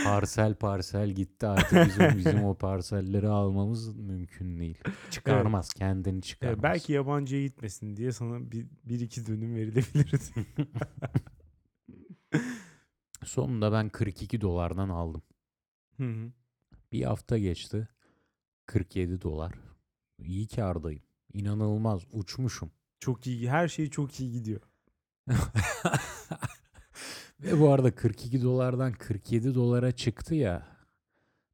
parsel parsel gitti artık bizim, bizim o parselleri almamız mümkün değil. Çıkarmaz kendini
Evet,
çıkarmaz.
belki yabancıya gitmesin diye sana bir, bir iki dönüm verilebilirdi.
Sonunda ben 42 dolardan aldım.
Hı hı.
Bir hafta geçti. 47 dolar. İyi kârdayım. İnanılmaz uçmuşum.
çok iyi. Her şey çok iyi gidiyor.
Ve bu arada 42 dolardan 47 dolara çıktı ya.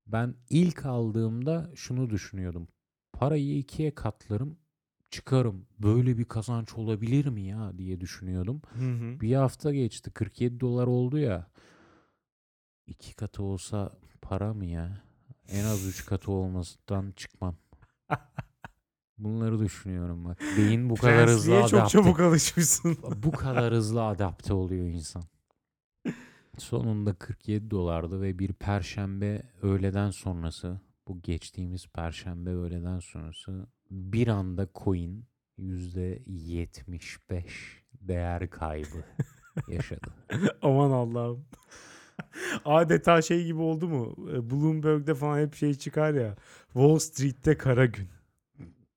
Ben ilk aldığımda şunu düşünüyordum. Parayı ikiye katlarım, çıkarım. Böyle bir kazanç olabilir mi ya diye düşünüyordum.
Hı hı.
Bir hafta geçti 47 dolar oldu ya. İki katı olsa para mı ya? En az üç katı olmasından çıkmam. Bunları düşünüyorum bak. Beyin bu kadar hızlı
Prensliğe çok
adapte.
çabuk alışmışsın.
Bu kadar hızlı adapte oluyor insan. Sonunda 47 dolardı ve bir perşembe öğleden sonrası bu geçtiğimiz perşembe öğleden sonrası bir anda coin %75 değer kaybı yaşadı.
Aman Allah'ım. Adeta şey gibi oldu mu? E, Bloomberg'de falan hep şey çıkar ya. Wall Street'te kara gün.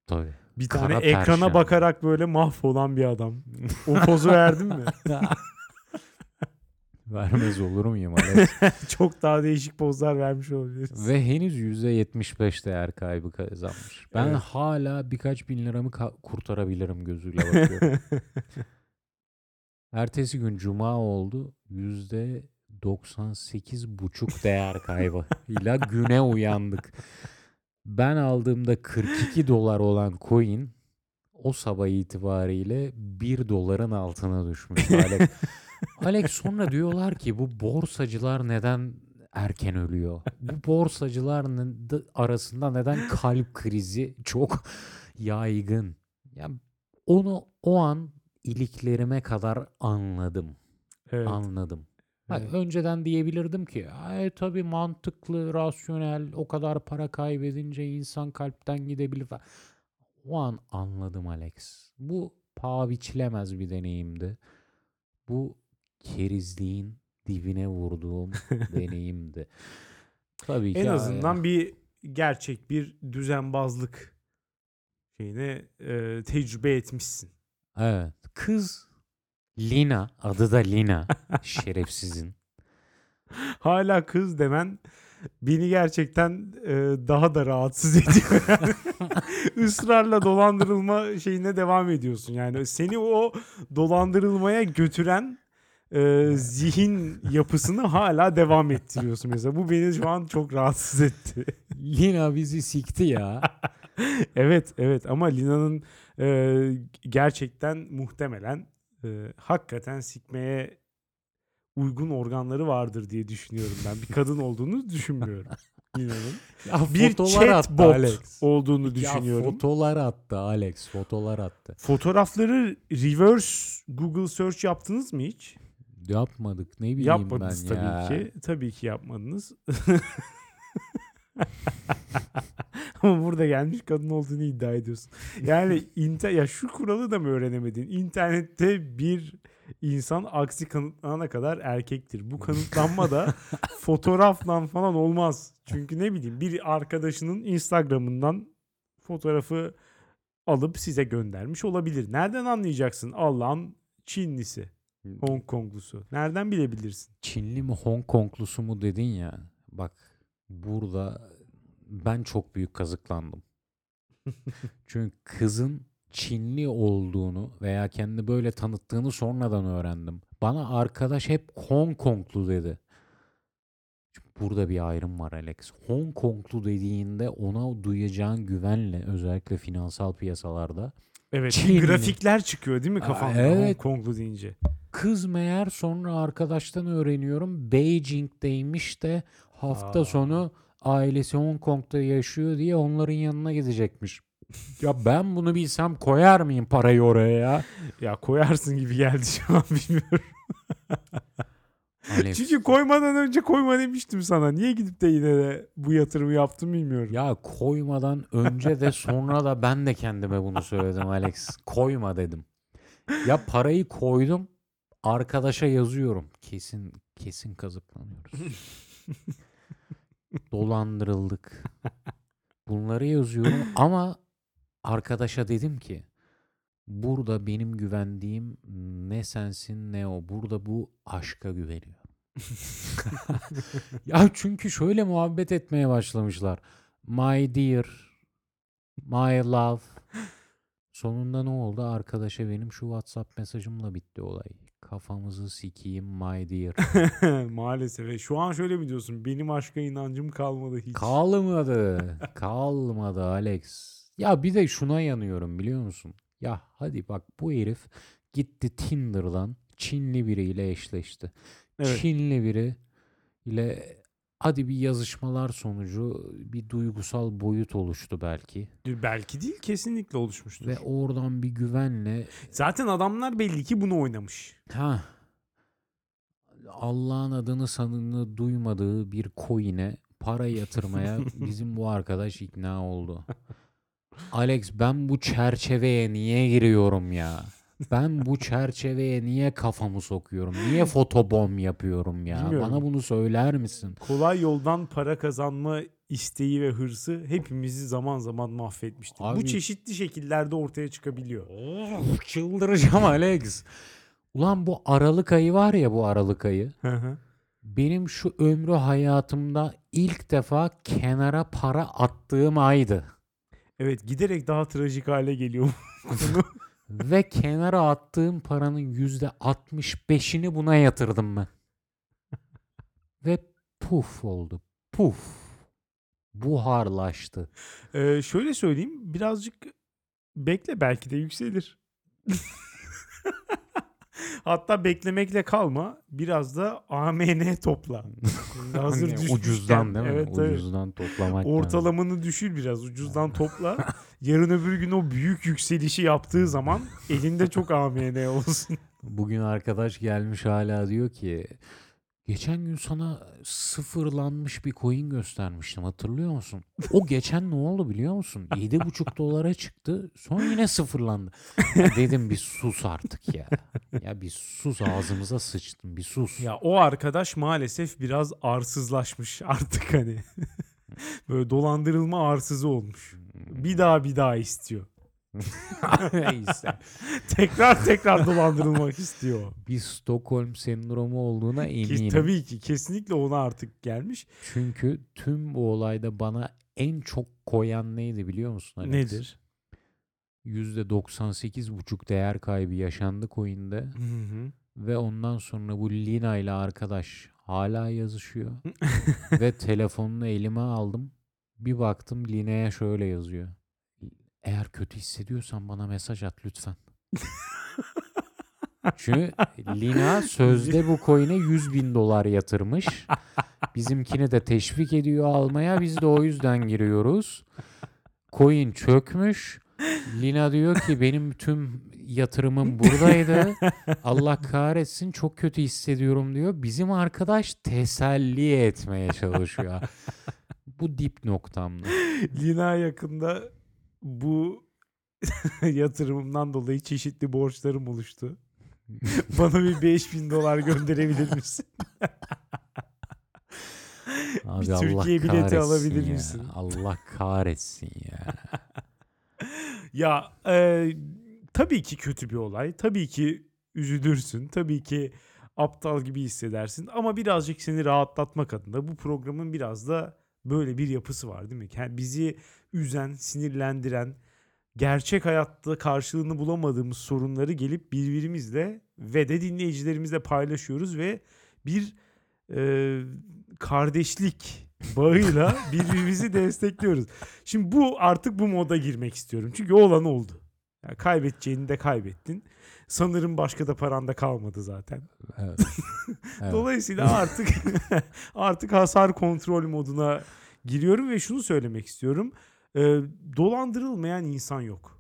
Tabii.
Bir
Kara
tane ekrana
perşembe.
bakarak böyle mahvolan bir adam. O pozu verdin mi?
Vermez olur muyum Alex?
Çok daha değişik pozlar vermiş olabiliriz.
Ve henüz %75 değer kaybı kazanmış. Ben
Evet.
hala birkaç bin liramı ka- kurtarabilirim gözüyle bakıyorum. Ertesi gün cuma oldu. Yüzde 98 buçuk değer kaybı ile güne uyandık. Ben aldığımda 42 dolar olan coin o sabah itibariyle 1 doların altına düşmüş. Alex, sonra diyorlar ki bu borsacılar neden erken ölüyor? Bu borsacıların da- arasında neden kalp krizi çok yaygın? Ya onu o an iliklerime kadar anladım.
Evet.
Anladım. Ha,
Evet.
önceden diyebilirdim ki ay tabii mantıklı, rasyonel, o kadar para kaybedince insan kalpten gidebilir falan. O an anladım Alex. Bu paha biçilemez bir deneyimdi. Bu kerizliğin dibine vurduğum deneyimdi. Tabii ki
En azından bir gerçek bir düzenbazlık şeyine e, tecrübe etmişsin.
Evet. Kız Lina, adı da Lina. Şerefsizin.
Hala kız demen beni gerçekten e, daha da rahatsız ediyor. Yani. Israrla dolandırılma şeyine devam ediyorsun. Yani seni o dolandırılmaya götüren e, zihin yapısını hala devam ettiriyorsun mesela. Bu beni şu an çok rahatsız etti.
Lina bizi sikti ya.
evet evet ama Lina'nın e, gerçekten muhtemelen e, hakikaten sikmeye uygun organları vardır diye düşünüyorum ben. Bir kadın olduğunu düşünmüyorum Lina'nın.
ya
Bir chatbot
Alex.
olduğunu
Ya
düşünüyorum.
fotolar attı Alex. Fotolar attı.
Fotoğrafları reverse Google search yaptınız mı hiç?
Yapmadık ne bileyim
Yapmadınız
ben
tabii
ya.
ki. Tabii ki yapmadınız. Ama burada gelmiş kadın olduğunu iddia ediyorsun. Yani inter ya şu kuralı da mı öğrenemedin? İnternette bir insan aksi kanıtlanana kadar erkektir. Bu kanıtlanma da fotoğrafla falan olmaz. Çünkü ne bileyim bir arkadaşının Instagram'ından fotoğrafı alıp size göndermiş olabilir. Nereden anlayacaksın Allah'ın Çinlisi, Hong Konglusu? Nereden bilebilirsin?
Çinli mi Hong Konglusu mu dedin ya. Bak burada ben çok büyük kazıklandım. Çünkü kızın Çinli olduğunu veya kendini böyle tanıttığını sonradan öğrendim. Bana arkadaş hep Hong Konglu dedi. Çünkü burada bir ayrım var Alex. Hong Konglu dediğinde ona duyacağın güvenle özellikle finansal piyasalarda
Evet.
Çinli.
Grafikler çıkıyor değil mi
Aa,
kafamda
evet.
Hong Konglu deyince?
Kız meğer sonra arkadaştan öğreniyorum Beijing'deymiş de hafta
Aa.
sonu ailesi Hong Kong'da yaşıyor diye onların yanına gidecekmiş. Ya ben bunu bilsem koyar mıyım parayı oraya ya?
Ya koyarsın gibi geldi şu an bilmiyorum.
Alex,
Çünkü koymadan önce koyma demiştim sana. Niye gidip de yine de bu yatırımı yaptım bilmiyorum.
ya koymadan önce de sonra da ben de kendime bunu söyledim Alex. Koyma dedim. Ya parayı koydum arkadaşa yazıyorum. Kesin kesin kazıklanıyoruz. Dolandırıldık. Bunları yazıyorum ama arkadaşa dedim ki burada benim güvendiğim ne sensin ne o. Burada bu aşka güveniyor. ya çünkü şöyle muhabbet etmeye başlamışlar. My dear, my love. Sonunda ne oldu? Arkadaşa benim şu WhatsApp mesajımla bitti olay. Kafamızı sikeyim my dear.
Maalesef. E, Şu an şöyle mi diyorsun? Benim aşka inancım kalmadı hiç.
Kalmadı. Kalmadı Alex. Ya bir de şuna yanıyorum biliyor musun? Ya hadi bak bu herif gitti Tinder'dan Çinli biriyle eşleşti.
Evet.
Çinli biri ile hadi bir yazışmalar sonucu bir duygusal boyut oluştu belki.
Belki değil kesinlikle oluşmuştur.
Ve oradan bir güvenle
Zaten adamlar belli ki bunu oynamış.
ha Allah'ın adını sanını duymadığı bir coin'e para yatırmaya bizim bu arkadaş ikna oldu. Alex ben bu çerçeveye niye giriyorum ya? Ben bu çerçeveye niye kafamı sokuyorum? Niye fotobom yapıyorum ya?
Bilmiyorum.
Bana bunu söyler misin?
Kolay yoldan para kazanma isteği ve hırsı hepimizi zaman zaman mahvetmiştir. Bu
Abi-
çeşitli şekillerde ortaya çıkabiliyor.
Of, çıldıracağım Alex. Ulan bu Aralık ayı var ya bu Aralık ayı.
Hı hı.
Benim şu ömrü hayatımda ilk defa kenara para attığım aydı.
Evet giderek daha trajik hale geliyor. Konu.
Ve kenara attığım paranın yüzde 65'ini buna yatırdım ben. Ve puf oldu. Puf. Buharlaştı.
Ee, şöyle söyleyeyim birazcık bekle belki de yükselir. Hatta beklemekle kalma biraz da AMN topla. Hazır
Hani
düşmüşken.
ucuzdan değil mi?
Evet, evet.
Ucuzdan toplamak lazım.
Ortalamanı düşür biraz ucuzdan topla. Yarın öbür gün o büyük yükselişi yaptığı zaman elinde çok AMN olsun.
Bugün arkadaş gelmiş hala diyor ki geçen gün sana sıfırlanmış bir coin göstermiştim hatırlıyor musun? O geçen ne oldu biliyor musun? 7,5 dolara çıktı sonra yine sıfırlandı. Ya dedim bir sus artık ya. Ya bir sus ağzımıza sıçtın bir sus.
Ya o arkadaş maalesef biraz arsızlaşmış artık hani. Böyle dolandırılma arsızı olmuş. Bir daha bir daha istiyor.
Neyse.
tekrar tekrar dolandırılmak istiyor.
Bir Stockholm sendromu olduğuna
Ki,
eminim.
tabii ki kesinlikle ona artık gelmiş.
Çünkü tüm bu olayda bana en çok koyan neydi biliyor musun Alex?
Nedir?
%98,5 değer kaybı yaşandı coin'de
Hı hı.
ve ondan sonra bu Lina ile arkadaş hala yazışıyor ve telefonunu elime aldım. Bir baktım Lina'ya şöyle yazıyor. Eğer kötü hissediyorsan bana mesaj at lütfen. Çünkü Lina sözde bu coin'e 100 bin dolar yatırmış. Bizimkini de teşvik ediyor almaya. Biz de o yüzden giriyoruz. Coin çökmüş. Lina diyor ki benim tüm yatırımım buradaydı. Allah kahretsin çok kötü hissediyorum diyor. Bizim arkadaş teselli etmeye çalışıyor. Bu dip noktamdı.
Lina yakında bu yatırımımdan dolayı çeşitli borçlarım oluştu. Bana bir 5000 dolar gönderebilir misin?
Abi
Bir Türkiye bileti alabilir
ya.
misin?
Allah kahretsin ya.
Ya e, tabii ki kötü bir olay. Tabii ki üzülürsün. Tabii ki aptal gibi hissedersin. Ama birazcık seni rahatlatmak adına bu programın biraz da böyle bir yapısı var değil mi? Yani bizi üzen, sinirlendiren, gerçek hayatta karşılığını bulamadığımız sorunları gelip birbirimizle ve de dinleyicilerimizle paylaşıyoruz ve bir e, kardeşlik bağıyla birbirimizi destekliyoruz. Şimdi bu artık bu moda girmek istiyorum. Çünkü olan oldu. Yani kaybedeceğini de kaybettin. Sanırım başka da paranda kalmadı zaten.
Evet. Evet.
Dolayısıyla artık artık hasar kontrol moduna giriyorum ve şunu söylemek istiyorum. Ee, dolandırılmayan insan yok.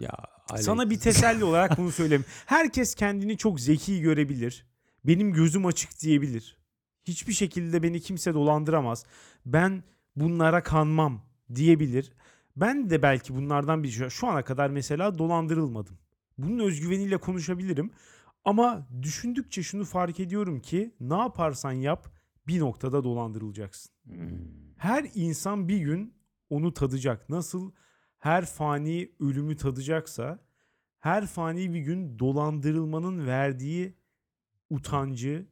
Ya Alex.
Sana bir teselli olarak bunu söyleyeyim. Herkes kendini çok zeki görebilir. Benim gözüm açık diyebilir. Hiçbir şekilde beni kimse dolandıramaz. Ben bunlara kanmam diyebilir. Ben de belki bunlardan bir şu ana kadar mesela dolandırılmadım. Bunun özgüveniyle konuşabilirim. Ama düşündükçe şunu fark ediyorum ki ne yaparsan yap bir noktada dolandırılacaksın.
Hmm.
Her insan bir gün onu tadacak. Nasıl her fani ölümü tadacaksa her fani bir gün dolandırılmanın verdiği utancı,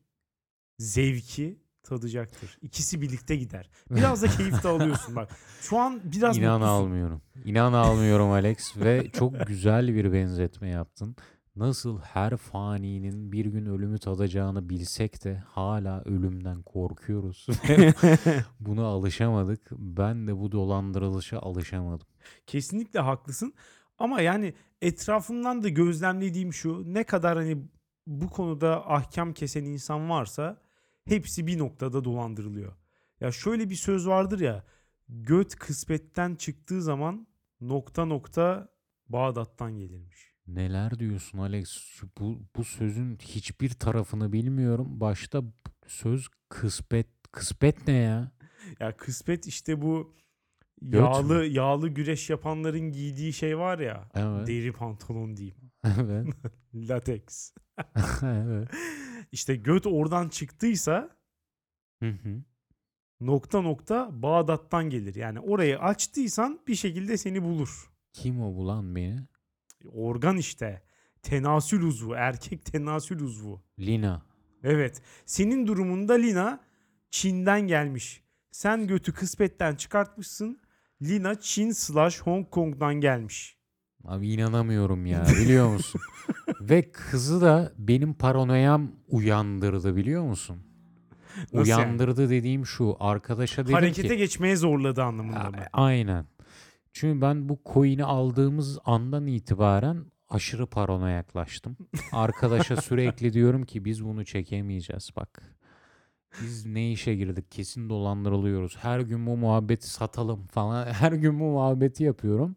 zevki tadacaktır. İkisi birlikte gider. Biraz da keyif de alıyorsun bak. Şu an biraz
İnan
mutlusun.
almıyorum. İnan almıyorum Alex ve çok güzel bir benzetme yaptın. Nasıl her faninin bir gün ölümü tadacağını bilsek de hala ölümden korkuyoruz. Buna alışamadık. Ben de bu dolandırılışa alışamadım.
Kesinlikle haklısın. Ama yani etrafımdan da gözlemlediğim şu ne kadar hani bu konuda ahkam kesen insan varsa hepsi bir noktada dolandırılıyor. Ya şöyle bir söz vardır ya göt kısmetten çıktığı zaman nokta nokta Bağdat'tan gelirmiş.
Neler diyorsun Alex? Bu, bu sözün hiçbir tarafını bilmiyorum. Başta söz kısmet. Kısmet ne ya?
Ya kısmet işte bu
Göt
yağlı yağlı güreş yapanların giydiği şey var ya.
Evet.
Deri pantolon diyeyim.
Evet.
Lateks.
evet.
İşte göt oradan çıktıysa
Hı hı.
nokta nokta Bağdat'tan gelir. Yani orayı açtıysan bir şekilde seni bulur.
Kim o bulan beni?
Organ işte. Tenasül uzvu. Erkek tenasül uzvu.
Lina.
Evet. Senin durumunda Lina Çin'den gelmiş. Sen götü kısmetten çıkartmışsın. Lina Çin slash Hong Kong'dan gelmiş.
Abi inanamıyorum ya biliyor musun? Ve kızı da benim paranoyam uyandırdı biliyor musun?
Nasıl yani?
uyandırdı dediğim şu arkadaşa dedim
Harekete
ki
geçmeye zorladı anlamında mı?
A- aynen. Çünkü ben bu coin'i aldığımız andan itibaren aşırı paranoyaklaştım. Arkadaşa sürekli diyorum ki biz bunu çekemeyeceğiz bak. Biz ne işe girdik kesin dolandırılıyoruz. Her gün bu muhabbeti satalım falan. Her gün bu muhabbeti yapıyorum.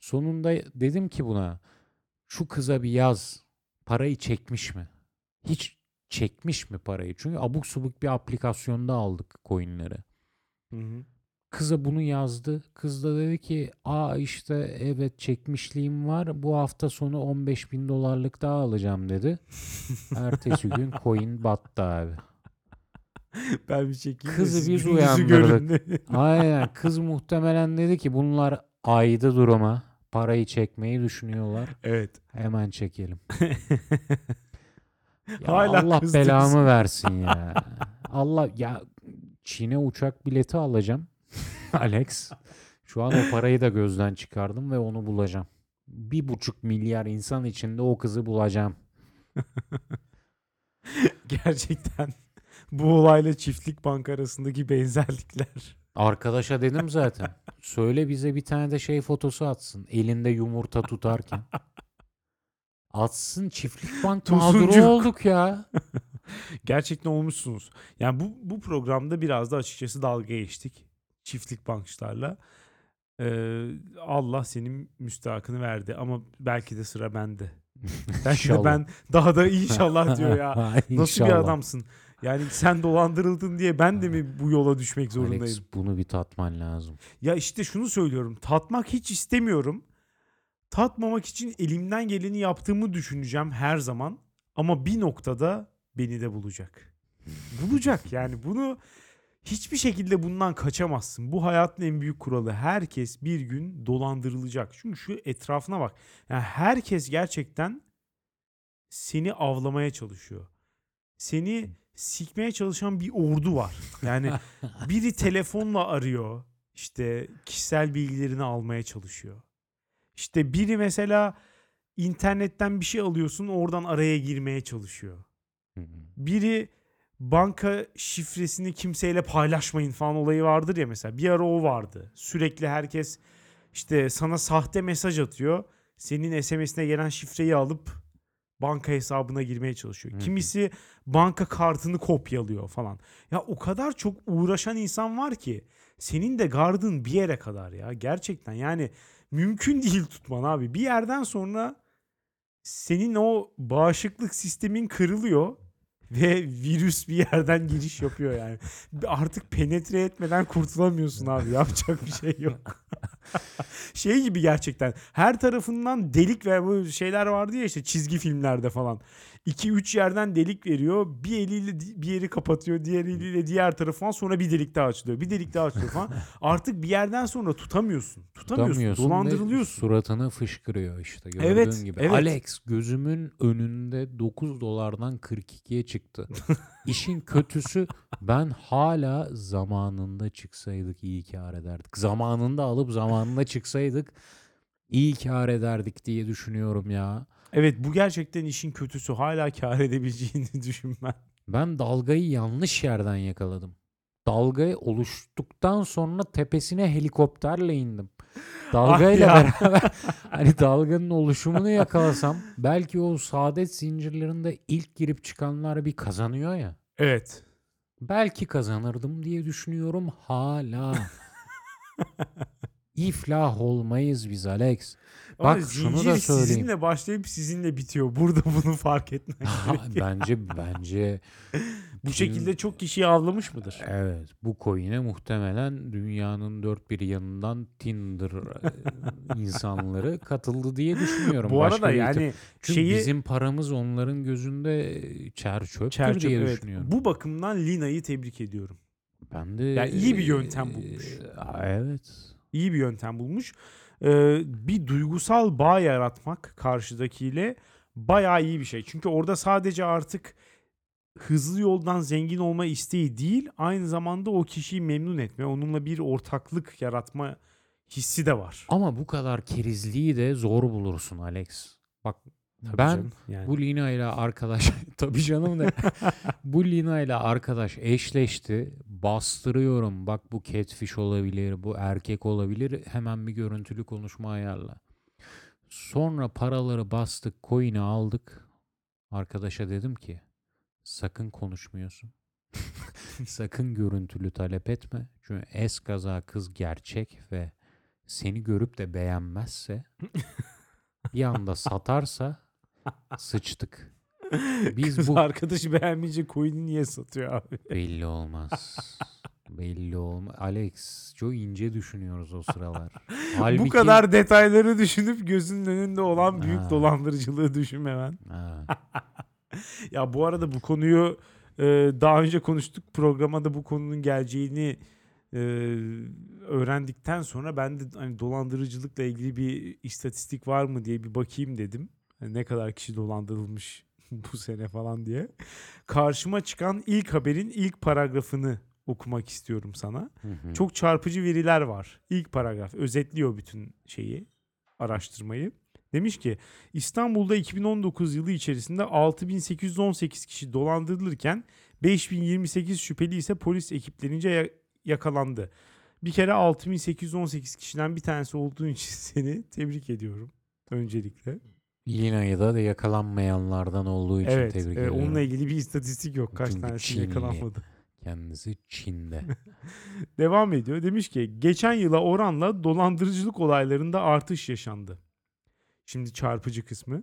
Sonunda dedim ki buna şu kıza bir yaz. Parayı çekmiş mi? Hiç çekmiş mi parayı? Çünkü abuk subuk bir aplikasyonda aldık coinleri.
Hı hı.
Kıza bunu yazdı. Kız da dedi ki aa işte evet çekmişliğim var. Bu hafta sonu 15 bin dolarlık daha alacağım dedi. Ertesi gün coin battı abi.
Ben bir çekeyim
Kızı biz uyandırdık. Aynen kız muhtemelen dedi ki bunlar aydı duruma parayı çekmeyi düşünüyorlar.
Evet.
Hemen çekelim. Ya
Hala
Allah
kızdı bizi.
belamı versin ya. Allah ya Çin'e uçak bileti alacağım. Alex. Şu an o parayı da gözden çıkardım ve onu bulacağım. Bir buçuk milyar insan içinde o kızı bulacağım.
Gerçekten bu olayla çiftlik bank arasındaki benzerlikler.
Arkadaşa dedim zaten. Söyle bize bir tane de şey fotosu atsın. Elinde yumurta tutarken. Atsın çiftlik bank mağduru
Tosuncuk.
olduk ya.
Gerçekten olmuşsunuz. Yani bu bu programda biraz da açıkçası dalga geçtik çiftlik bankçılarla. Ee, Allah senin müstahakını verdi ama belki de sıra bende. Belki de
İnşallah.
ben daha da inşallah diyor ya. Nasıl bir
İnşallah.
adamsın? Yani sen dolandırıldın diye ben de mi bu yola düşmek zorundayım?
Alex bunu bir tatman lazım.
Ya işte şunu söylüyorum. Tatmak hiç istemiyorum. Tatmamak için elimden geleni yaptığımı düşüneceğim her zaman. Ama bir noktada beni de bulacak. Bulacak yani bunu hiçbir şekilde bundan kaçamazsın. Bu hayatın en büyük kuralı. Herkes bir gün dolandırılacak. Çünkü şu etrafına bak. Yani herkes gerçekten seni avlamaya çalışıyor. Seni sikmeye çalışan bir ordu var. Yani biri telefonla arıyor. İşte kişisel bilgilerini almaya çalışıyor. İşte biri mesela internetten bir şey alıyorsun oradan araya girmeye çalışıyor. Biri banka şifresini kimseyle paylaşmayın falan olayı vardır ya mesela. Bir ara o vardı. Sürekli herkes işte sana sahte mesaj atıyor. Senin SMS'ine gelen şifreyi alıp banka hesabına girmeye çalışıyor.
Hı hı.
Kimisi banka kartını kopyalıyor falan. Ya o kadar çok uğraşan insan var ki senin de gardın bir yere kadar ya gerçekten yani mümkün değil tutman abi. Bir yerden sonra senin o bağışıklık sistemin kırılıyor ve virüs bir yerden giriş yapıyor yani. Artık penetre etmeden kurtulamıyorsun abi. Yapacak bir şey yok. şey gibi gerçekten her tarafından delik ve bu şeyler vardı ya işte çizgi filmlerde falan. 2-3 yerden delik veriyor. Bir eliyle bir yeri kapatıyor. Diğer eliyle diğer tarafı falan. Sonra bir delik daha açılıyor. Bir delik daha açılıyor falan. Artık bir yerden sonra tutamıyorsun. Tutamıyorsun.
Tutamıyorsun
dolandırılıyorsun.
Suratını fışkırıyor işte gördüğün
Evet,
gibi.
evet.
Alex gözümün önünde 9 dolardan 42'ye çıktı. İşin kötüsü ben hala zamanında çıksaydık iyi kar ederdik. Zamanında alıp zamanında çıksaydık iyi kar ederdik diye düşünüyorum ya.
Evet bu gerçekten işin kötüsü. Hala kar edebileceğini düşünmen.
Ben dalgayı yanlış yerden yakaladım. Dalga oluştuktan sonra tepesine helikopterle indim. Dalgayla
Ah
beraber hani dalganın oluşumunu yakalasam belki o saadet zincirlerinde ilk girip çıkanlar bir kazanıyor ya.
Evet.
Belki kazanırdım diye düşünüyorum hala. İflah olmayız biz Alex.
Ama
Bak şunu da söyleyeyim.
sizinle başlayıp sizinle bitiyor. Burada bunu fark etmek
bence bence
Bu şekilde çok kişiyi avlamış mıdır?
Evet, bu coin'e muhtemelen dünyanın dört bir yanından Tinder e, insanları katıldı diye düşünüyorum.
Bu
Başka
arada
bir
yani
Çünkü
şeyi
bizim paramız onların gözünde çer çöptür
Çerçöp,
diye
evet.
düşünüyorum.
Bu bakımdan Lina'yı tebrik ediyorum.
Ben de
Yani iyi bir yöntem bulmuş.
e, Evet.
İyi bir yöntem bulmuş. Ee, bir duygusal bağ yaratmak karşıdakiyle bayağı iyi bir şey. Çünkü orada sadece artık hızlı yoldan zengin olma isteği değil, aynı zamanda o kişiyi memnun etme, onunla bir ortaklık yaratma hissi de var.
Ama bu kadar kerizliği de zor bulursun Alex. Bak
Tabii
ben
canım, yani.
Bu Lina ile arkadaş tabii canım da bu Lina ile arkadaş eşleşti. Bastırıyorum. Bak bu catfish olabilir, bu erkek olabilir. Hemen bir görüntülü konuşma ayarla. Sonra paraları bastık, coin'i aldık. Arkadaşa dedim ki sakın konuşmuyorsun. sakın görüntülü talep etme. Çünkü eskaza kız gerçek ve seni görüp de beğenmezse bir anda satarsa sıçtık. Biz
Kız
bu
arkadaşı beğenmeyince coin'i niye satıyor abi?
belli olmaz. belli olmaz. Alex çok ince düşünüyoruz o sıralar.
Bu
Halbuki-
kadar detayları düşünüp gözünün önünde olan büyük
Ha.
dolandırıcılığı düşünmemen.
Ha,
Ya bu arada bu konuyu e, daha önce konuştuk. Programa da bu konunun geleceğini Ee, öğrendikten sonra ben de hani dolandırıcılıkla ilgili bir istatistik var mı diye bir bakayım dedim. Hani ne kadar kişi dolandırılmış bu sene falan diye. Karşıma çıkan ilk haberin ilk paragrafını okumak istiyorum sana.
Hı hı.
Çok çarpıcı veriler var. İlk paragraf özetliyor bütün şeyi, araştırmayı. Demiş ki İstanbul'da 2019 yılı içerisinde 6818 kişi dolandırılırken 5028 şüpheli ise polis ekiplerince ya- yakalandı. Bir kere 6818 kişiden bir tanesi olduğun için seni tebrik ediyorum öncelikle.
Lina'yı da, da yakalanmayanlardan olduğu için
Evet,
tebrik
e,
ediyorum.
onunla ilgili bir istatistik yok. Kaç
Çünkü
tanesi
Çinli.
yakalanmadı.
Kendisi Çin'de.
Devam ediyor. Demiş ki geçen yıla oranla dolandırıcılık olaylarında artış yaşandı. Şimdi çarpıcı kısmı.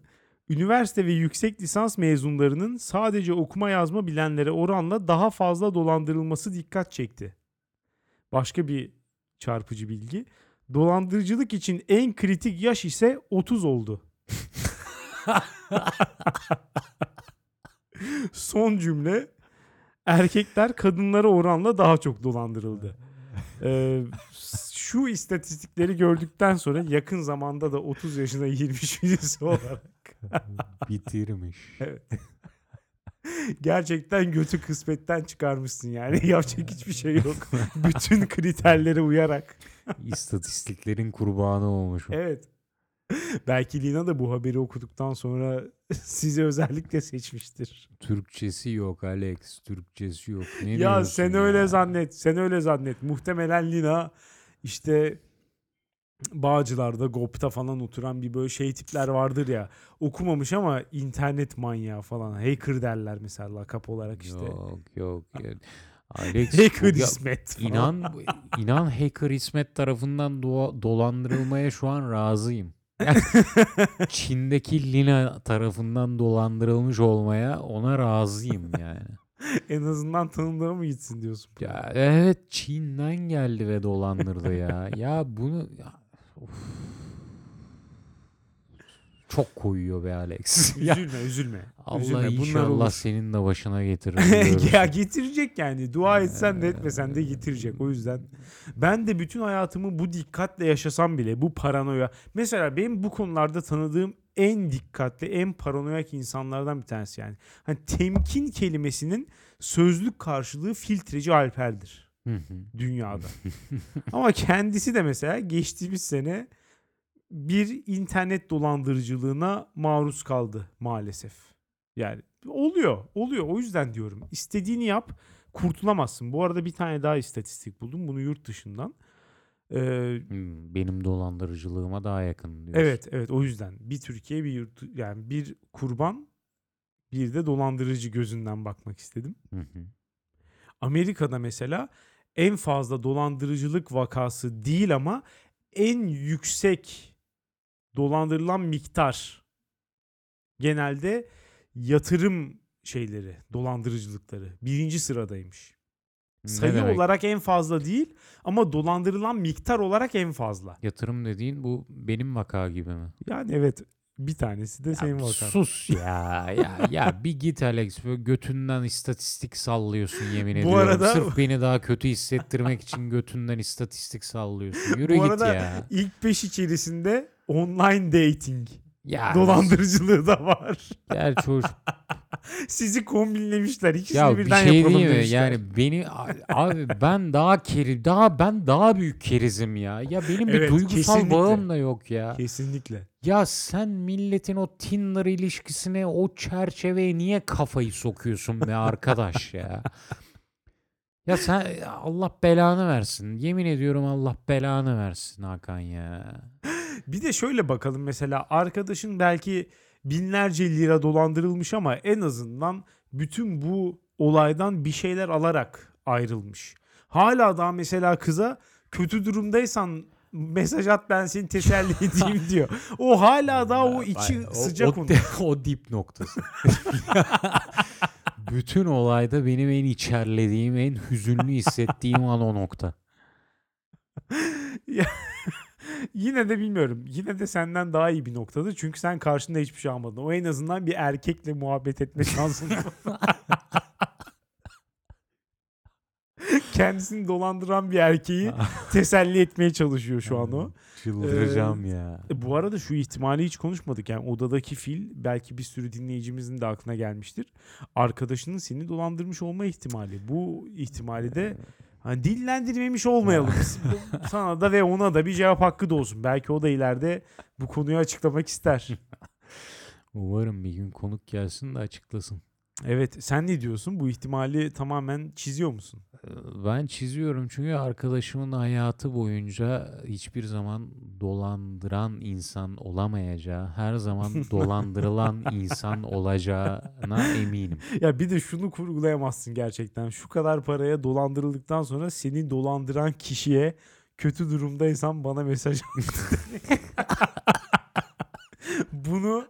Üniversite ve yüksek lisans mezunlarının sadece okuma yazma bilenlere oranla daha fazla dolandırılması dikkat çekti. Başka bir çarpıcı bilgi. Dolandırıcılık için en kritik yaş ise 30 oldu. Son cümle erkekler kadınlara oranla daha çok dolandırıldı. Ee, şu istatistikleri gördükten sonra yakın zamanda da 30 yaşına girmiş birisi olarak
Bitirmiş.
gerçekten götü kısmetten çıkarmışsın yani. Yapacak hiçbir şey yok. Bütün kriterlere uyarak.
İstatistiklerin kurbanı olmuş.
Evet. Belki Lina da bu haberi okuduktan sonra sizi özellikle seçmiştir.
Türkçesi yok Alex. Türkçesi yok. Ne
ya sen öyle
ya?
zannet. Sen öyle zannet. Muhtemelen Lina işte Bağcılar'da, GOP'ta falan oturan bir böyle şey tipler vardır ya. Okumamış ama internet manyağı falan. Hacker derler mesela lakap olarak işte.
Yok yok. Alex
Hacker
ya-
İsmet falan.
İnan inan hacker İsmet tarafından doğa- dolandırılmaya şu an razıyım. Çin'deki Lina tarafından dolandırılmış olmaya ona razıyım yani.
en azından tanıdığa mı gitsin diyorsun.
Ya evet Çin'den geldi ve dolandırdı ya. Ya bunu ya, of. Çok koyuyor be Alex. ya,
Üzülme üzülme.
Allah
üzülme. Bunlar
inşallah
olur.
senin de başına getirir.
ya getirecek yani. Dua etsen de etmesen de getirecek. O yüzden ben de bütün hayatımı bu dikkatle yaşasam bile bu paranoya. Mesela benim bu konularda tanıdığım en dikkatli, en paranoyak insanlardan bir tanesi yani. Hani temkin kelimesinin sözlük karşılığı filtreci Alper'dir dünyada. Ama kendisi de mesela geçtiğimiz sene bir internet dolandırıcılığına maruz kaldı maalesef. Yani oluyor, oluyor. O yüzden diyorum. İstediğini yap, kurtulamazsın. Bu arada bir tane daha istatistik buldum. Bunu yurt dışından. Ee,
Hmm, Benim dolandırıcılığıma daha yakın diyorsun.
evet, evet. O yüzden bir Türkiye, bir yurt, yani bir kurban, bir de dolandırıcı gözünden bakmak istedim.
Hı hı.
Amerika'da mesela en fazla dolandırıcılık vakası değil ama en yüksek dolandırılan miktar genelde yatırım şeyleri, dolandırıcılıkları birinci sıradaymış.
Ne
Sayı
demek?
olarak en fazla değil ama dolandırılan miktar olarak en fazla.
Yatırım dediğin bu benim vaka gibi mi?
Yani evet bir tanesi de
Ya
senin vakan.
Sus ya. ya ya bir git Alex böyle götünden istatistik sallıyorsun yemin
Bu
ediyorum.
arada-
Sırf beni daha kötü hissettirmek için götünden istatistik sallıyorsun. Yürü
Bu
git
arada
ya.
ilk beş içerisinde online dating
Ya
dolandırıcılığı da var.
Gerçi hoş.
Sizi kombinlemişler. İkisini
ya bir
birden
şey
yapalım
mi?
demişler.
Yani beni abi ben daha keri daha ben daha büyük kerizim ya. Ya benim bir
Evet,
duygusal
kesinlikle.
bağım da yok ya.
Kesinlikle.
Ya sen milletin o Tinder ilişkisine o çerçeveye niye kafayı sokuyorsun be arkadaş ya? Ya sen Allah belanı versin. Yemin ediyorum Allah belanı versin Hakan ya.
Bir de şöyle bakalım mesela arkadaşın belki binlerce lira dolandırılmış ama en azından bütün bu olaydan bir şeyler alarak ayrılmış. Hala daha mesela kıza kötü durumdaysan mesaj at ben seni teselli edeyim diyor. O hala daha o içi
O-
sıcak
o,
onun.
o dip noktası. Bütün olayda benim en içerlediğim, en hüzünlü hissettiğim an o nokta.
Yine de bilmiyorum. Yine de senden daha iyi bir noktada. Çünkü sen karşında hiçbir şey almadın. O en azından bir erkekle muhabbet etme şansın var. kendisini dolandıran bir erkeği teselli etmeye çalışıyor şu an o.
Çıldıracağım ya.
E, Bu arada şu ihtimali hiç konuşmadık. Yani odadaki fil belki bir sürü dinleyicimizin de aklına gelmiştir. Arkadaşının seni dolandırmış olma ihtimali. Bu ihtimali de hani dillendirmemiş olmayalım. Sana da ve ona da bir cevap hakkı da olsun. Belki o da ileride bu konuyu açıklamak ister.
Umarım bir gün konuk gelsin de açıklasın.
Evet sen ne diyorsun? Bu ihtimali tamamen çiziyor musun?
Ee, Ben çiziyorum çünkü arkadaşımın hayatı boyunca hiçbir zaman dolandıran insan olamayacağı, her zaman dolandırılan insan olacağına eminim.
Ya bir de şunu kurgulayamazsın gerçekten. Şu kadar paraya dolandırıldıktan sonra seni dolandıran kişiye kötü durumdaysan bana mesaj at. Bunu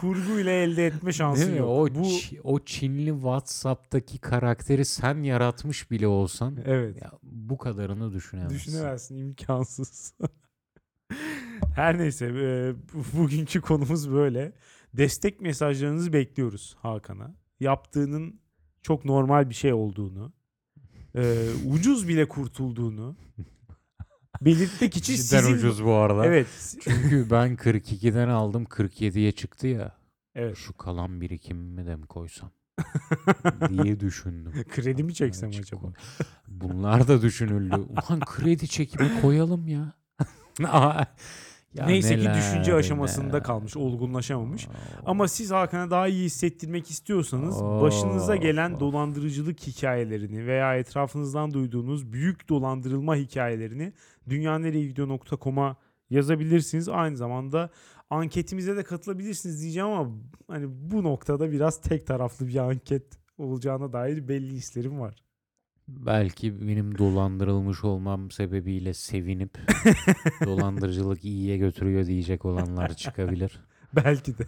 kurguyla elde etme şansın
Değil mi?
yok.
O,
Bu
o Çinli WhatsApp'taki karakteri sen yaratmış bile olsan
evet.
ya bu kadarını düşünemezsin.
Düşünemezsin imkansız. Her neyse e, bu- bugünkü konumuz böyle. Destek mesajlarınızı bekliyoruz Hakan'a. Yaptığının çok normal bir şey olduğunu, e, ucuz bile kurtulduğunu belirtmek için
Cidden
sizin...
ucuz bu arada.
Evet.
Çünkü ben 42'den aldım 47'ye çıktı ya.
Evet.
Şu kalan birikimimi de mi koysam diye düşündüm.
Kredi mi çeksem
Açık
acaba?
Bunlar da düşünüldü. Ulan kredi çekimi koyalım ya. Ya
Neyse ki
neler,
düşünce aşamasında
neler.
kalmış, olgunlaşamamış.
Aa,
Ama siz Hakan'a daha iyi hissettirmek istiyorsanız başınıza gelen dolandırıcılık hikayelerini veya etrafınızdan duyduğunuz büyük dolandırılma hikayelerini dünyanereyegidiyor.com'a yazabilirsiniz. Aynı zamanda anketimize de katılabilirsiniz diyeceğim ama hani bu noktada biraz tek taraflı bir anket olacağına dair belli hislerim var.
Belki benim dolandırılmış olmam sebebiyle sevinip dolandırıcılık iyiye götürüyor diyecek olanlar çıkabilir.
Belki de.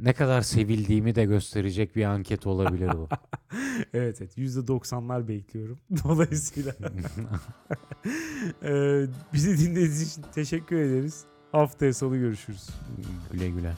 Ne kadar sevildiğimi de gösterecek bir anket olabilir bu.
evet evet %90'lar bekliyorum. Dolayısıyla Ee, bizi dinlediğiniz için teşekkür ederiz. Haftaya salı görüşürüz.
güle güle.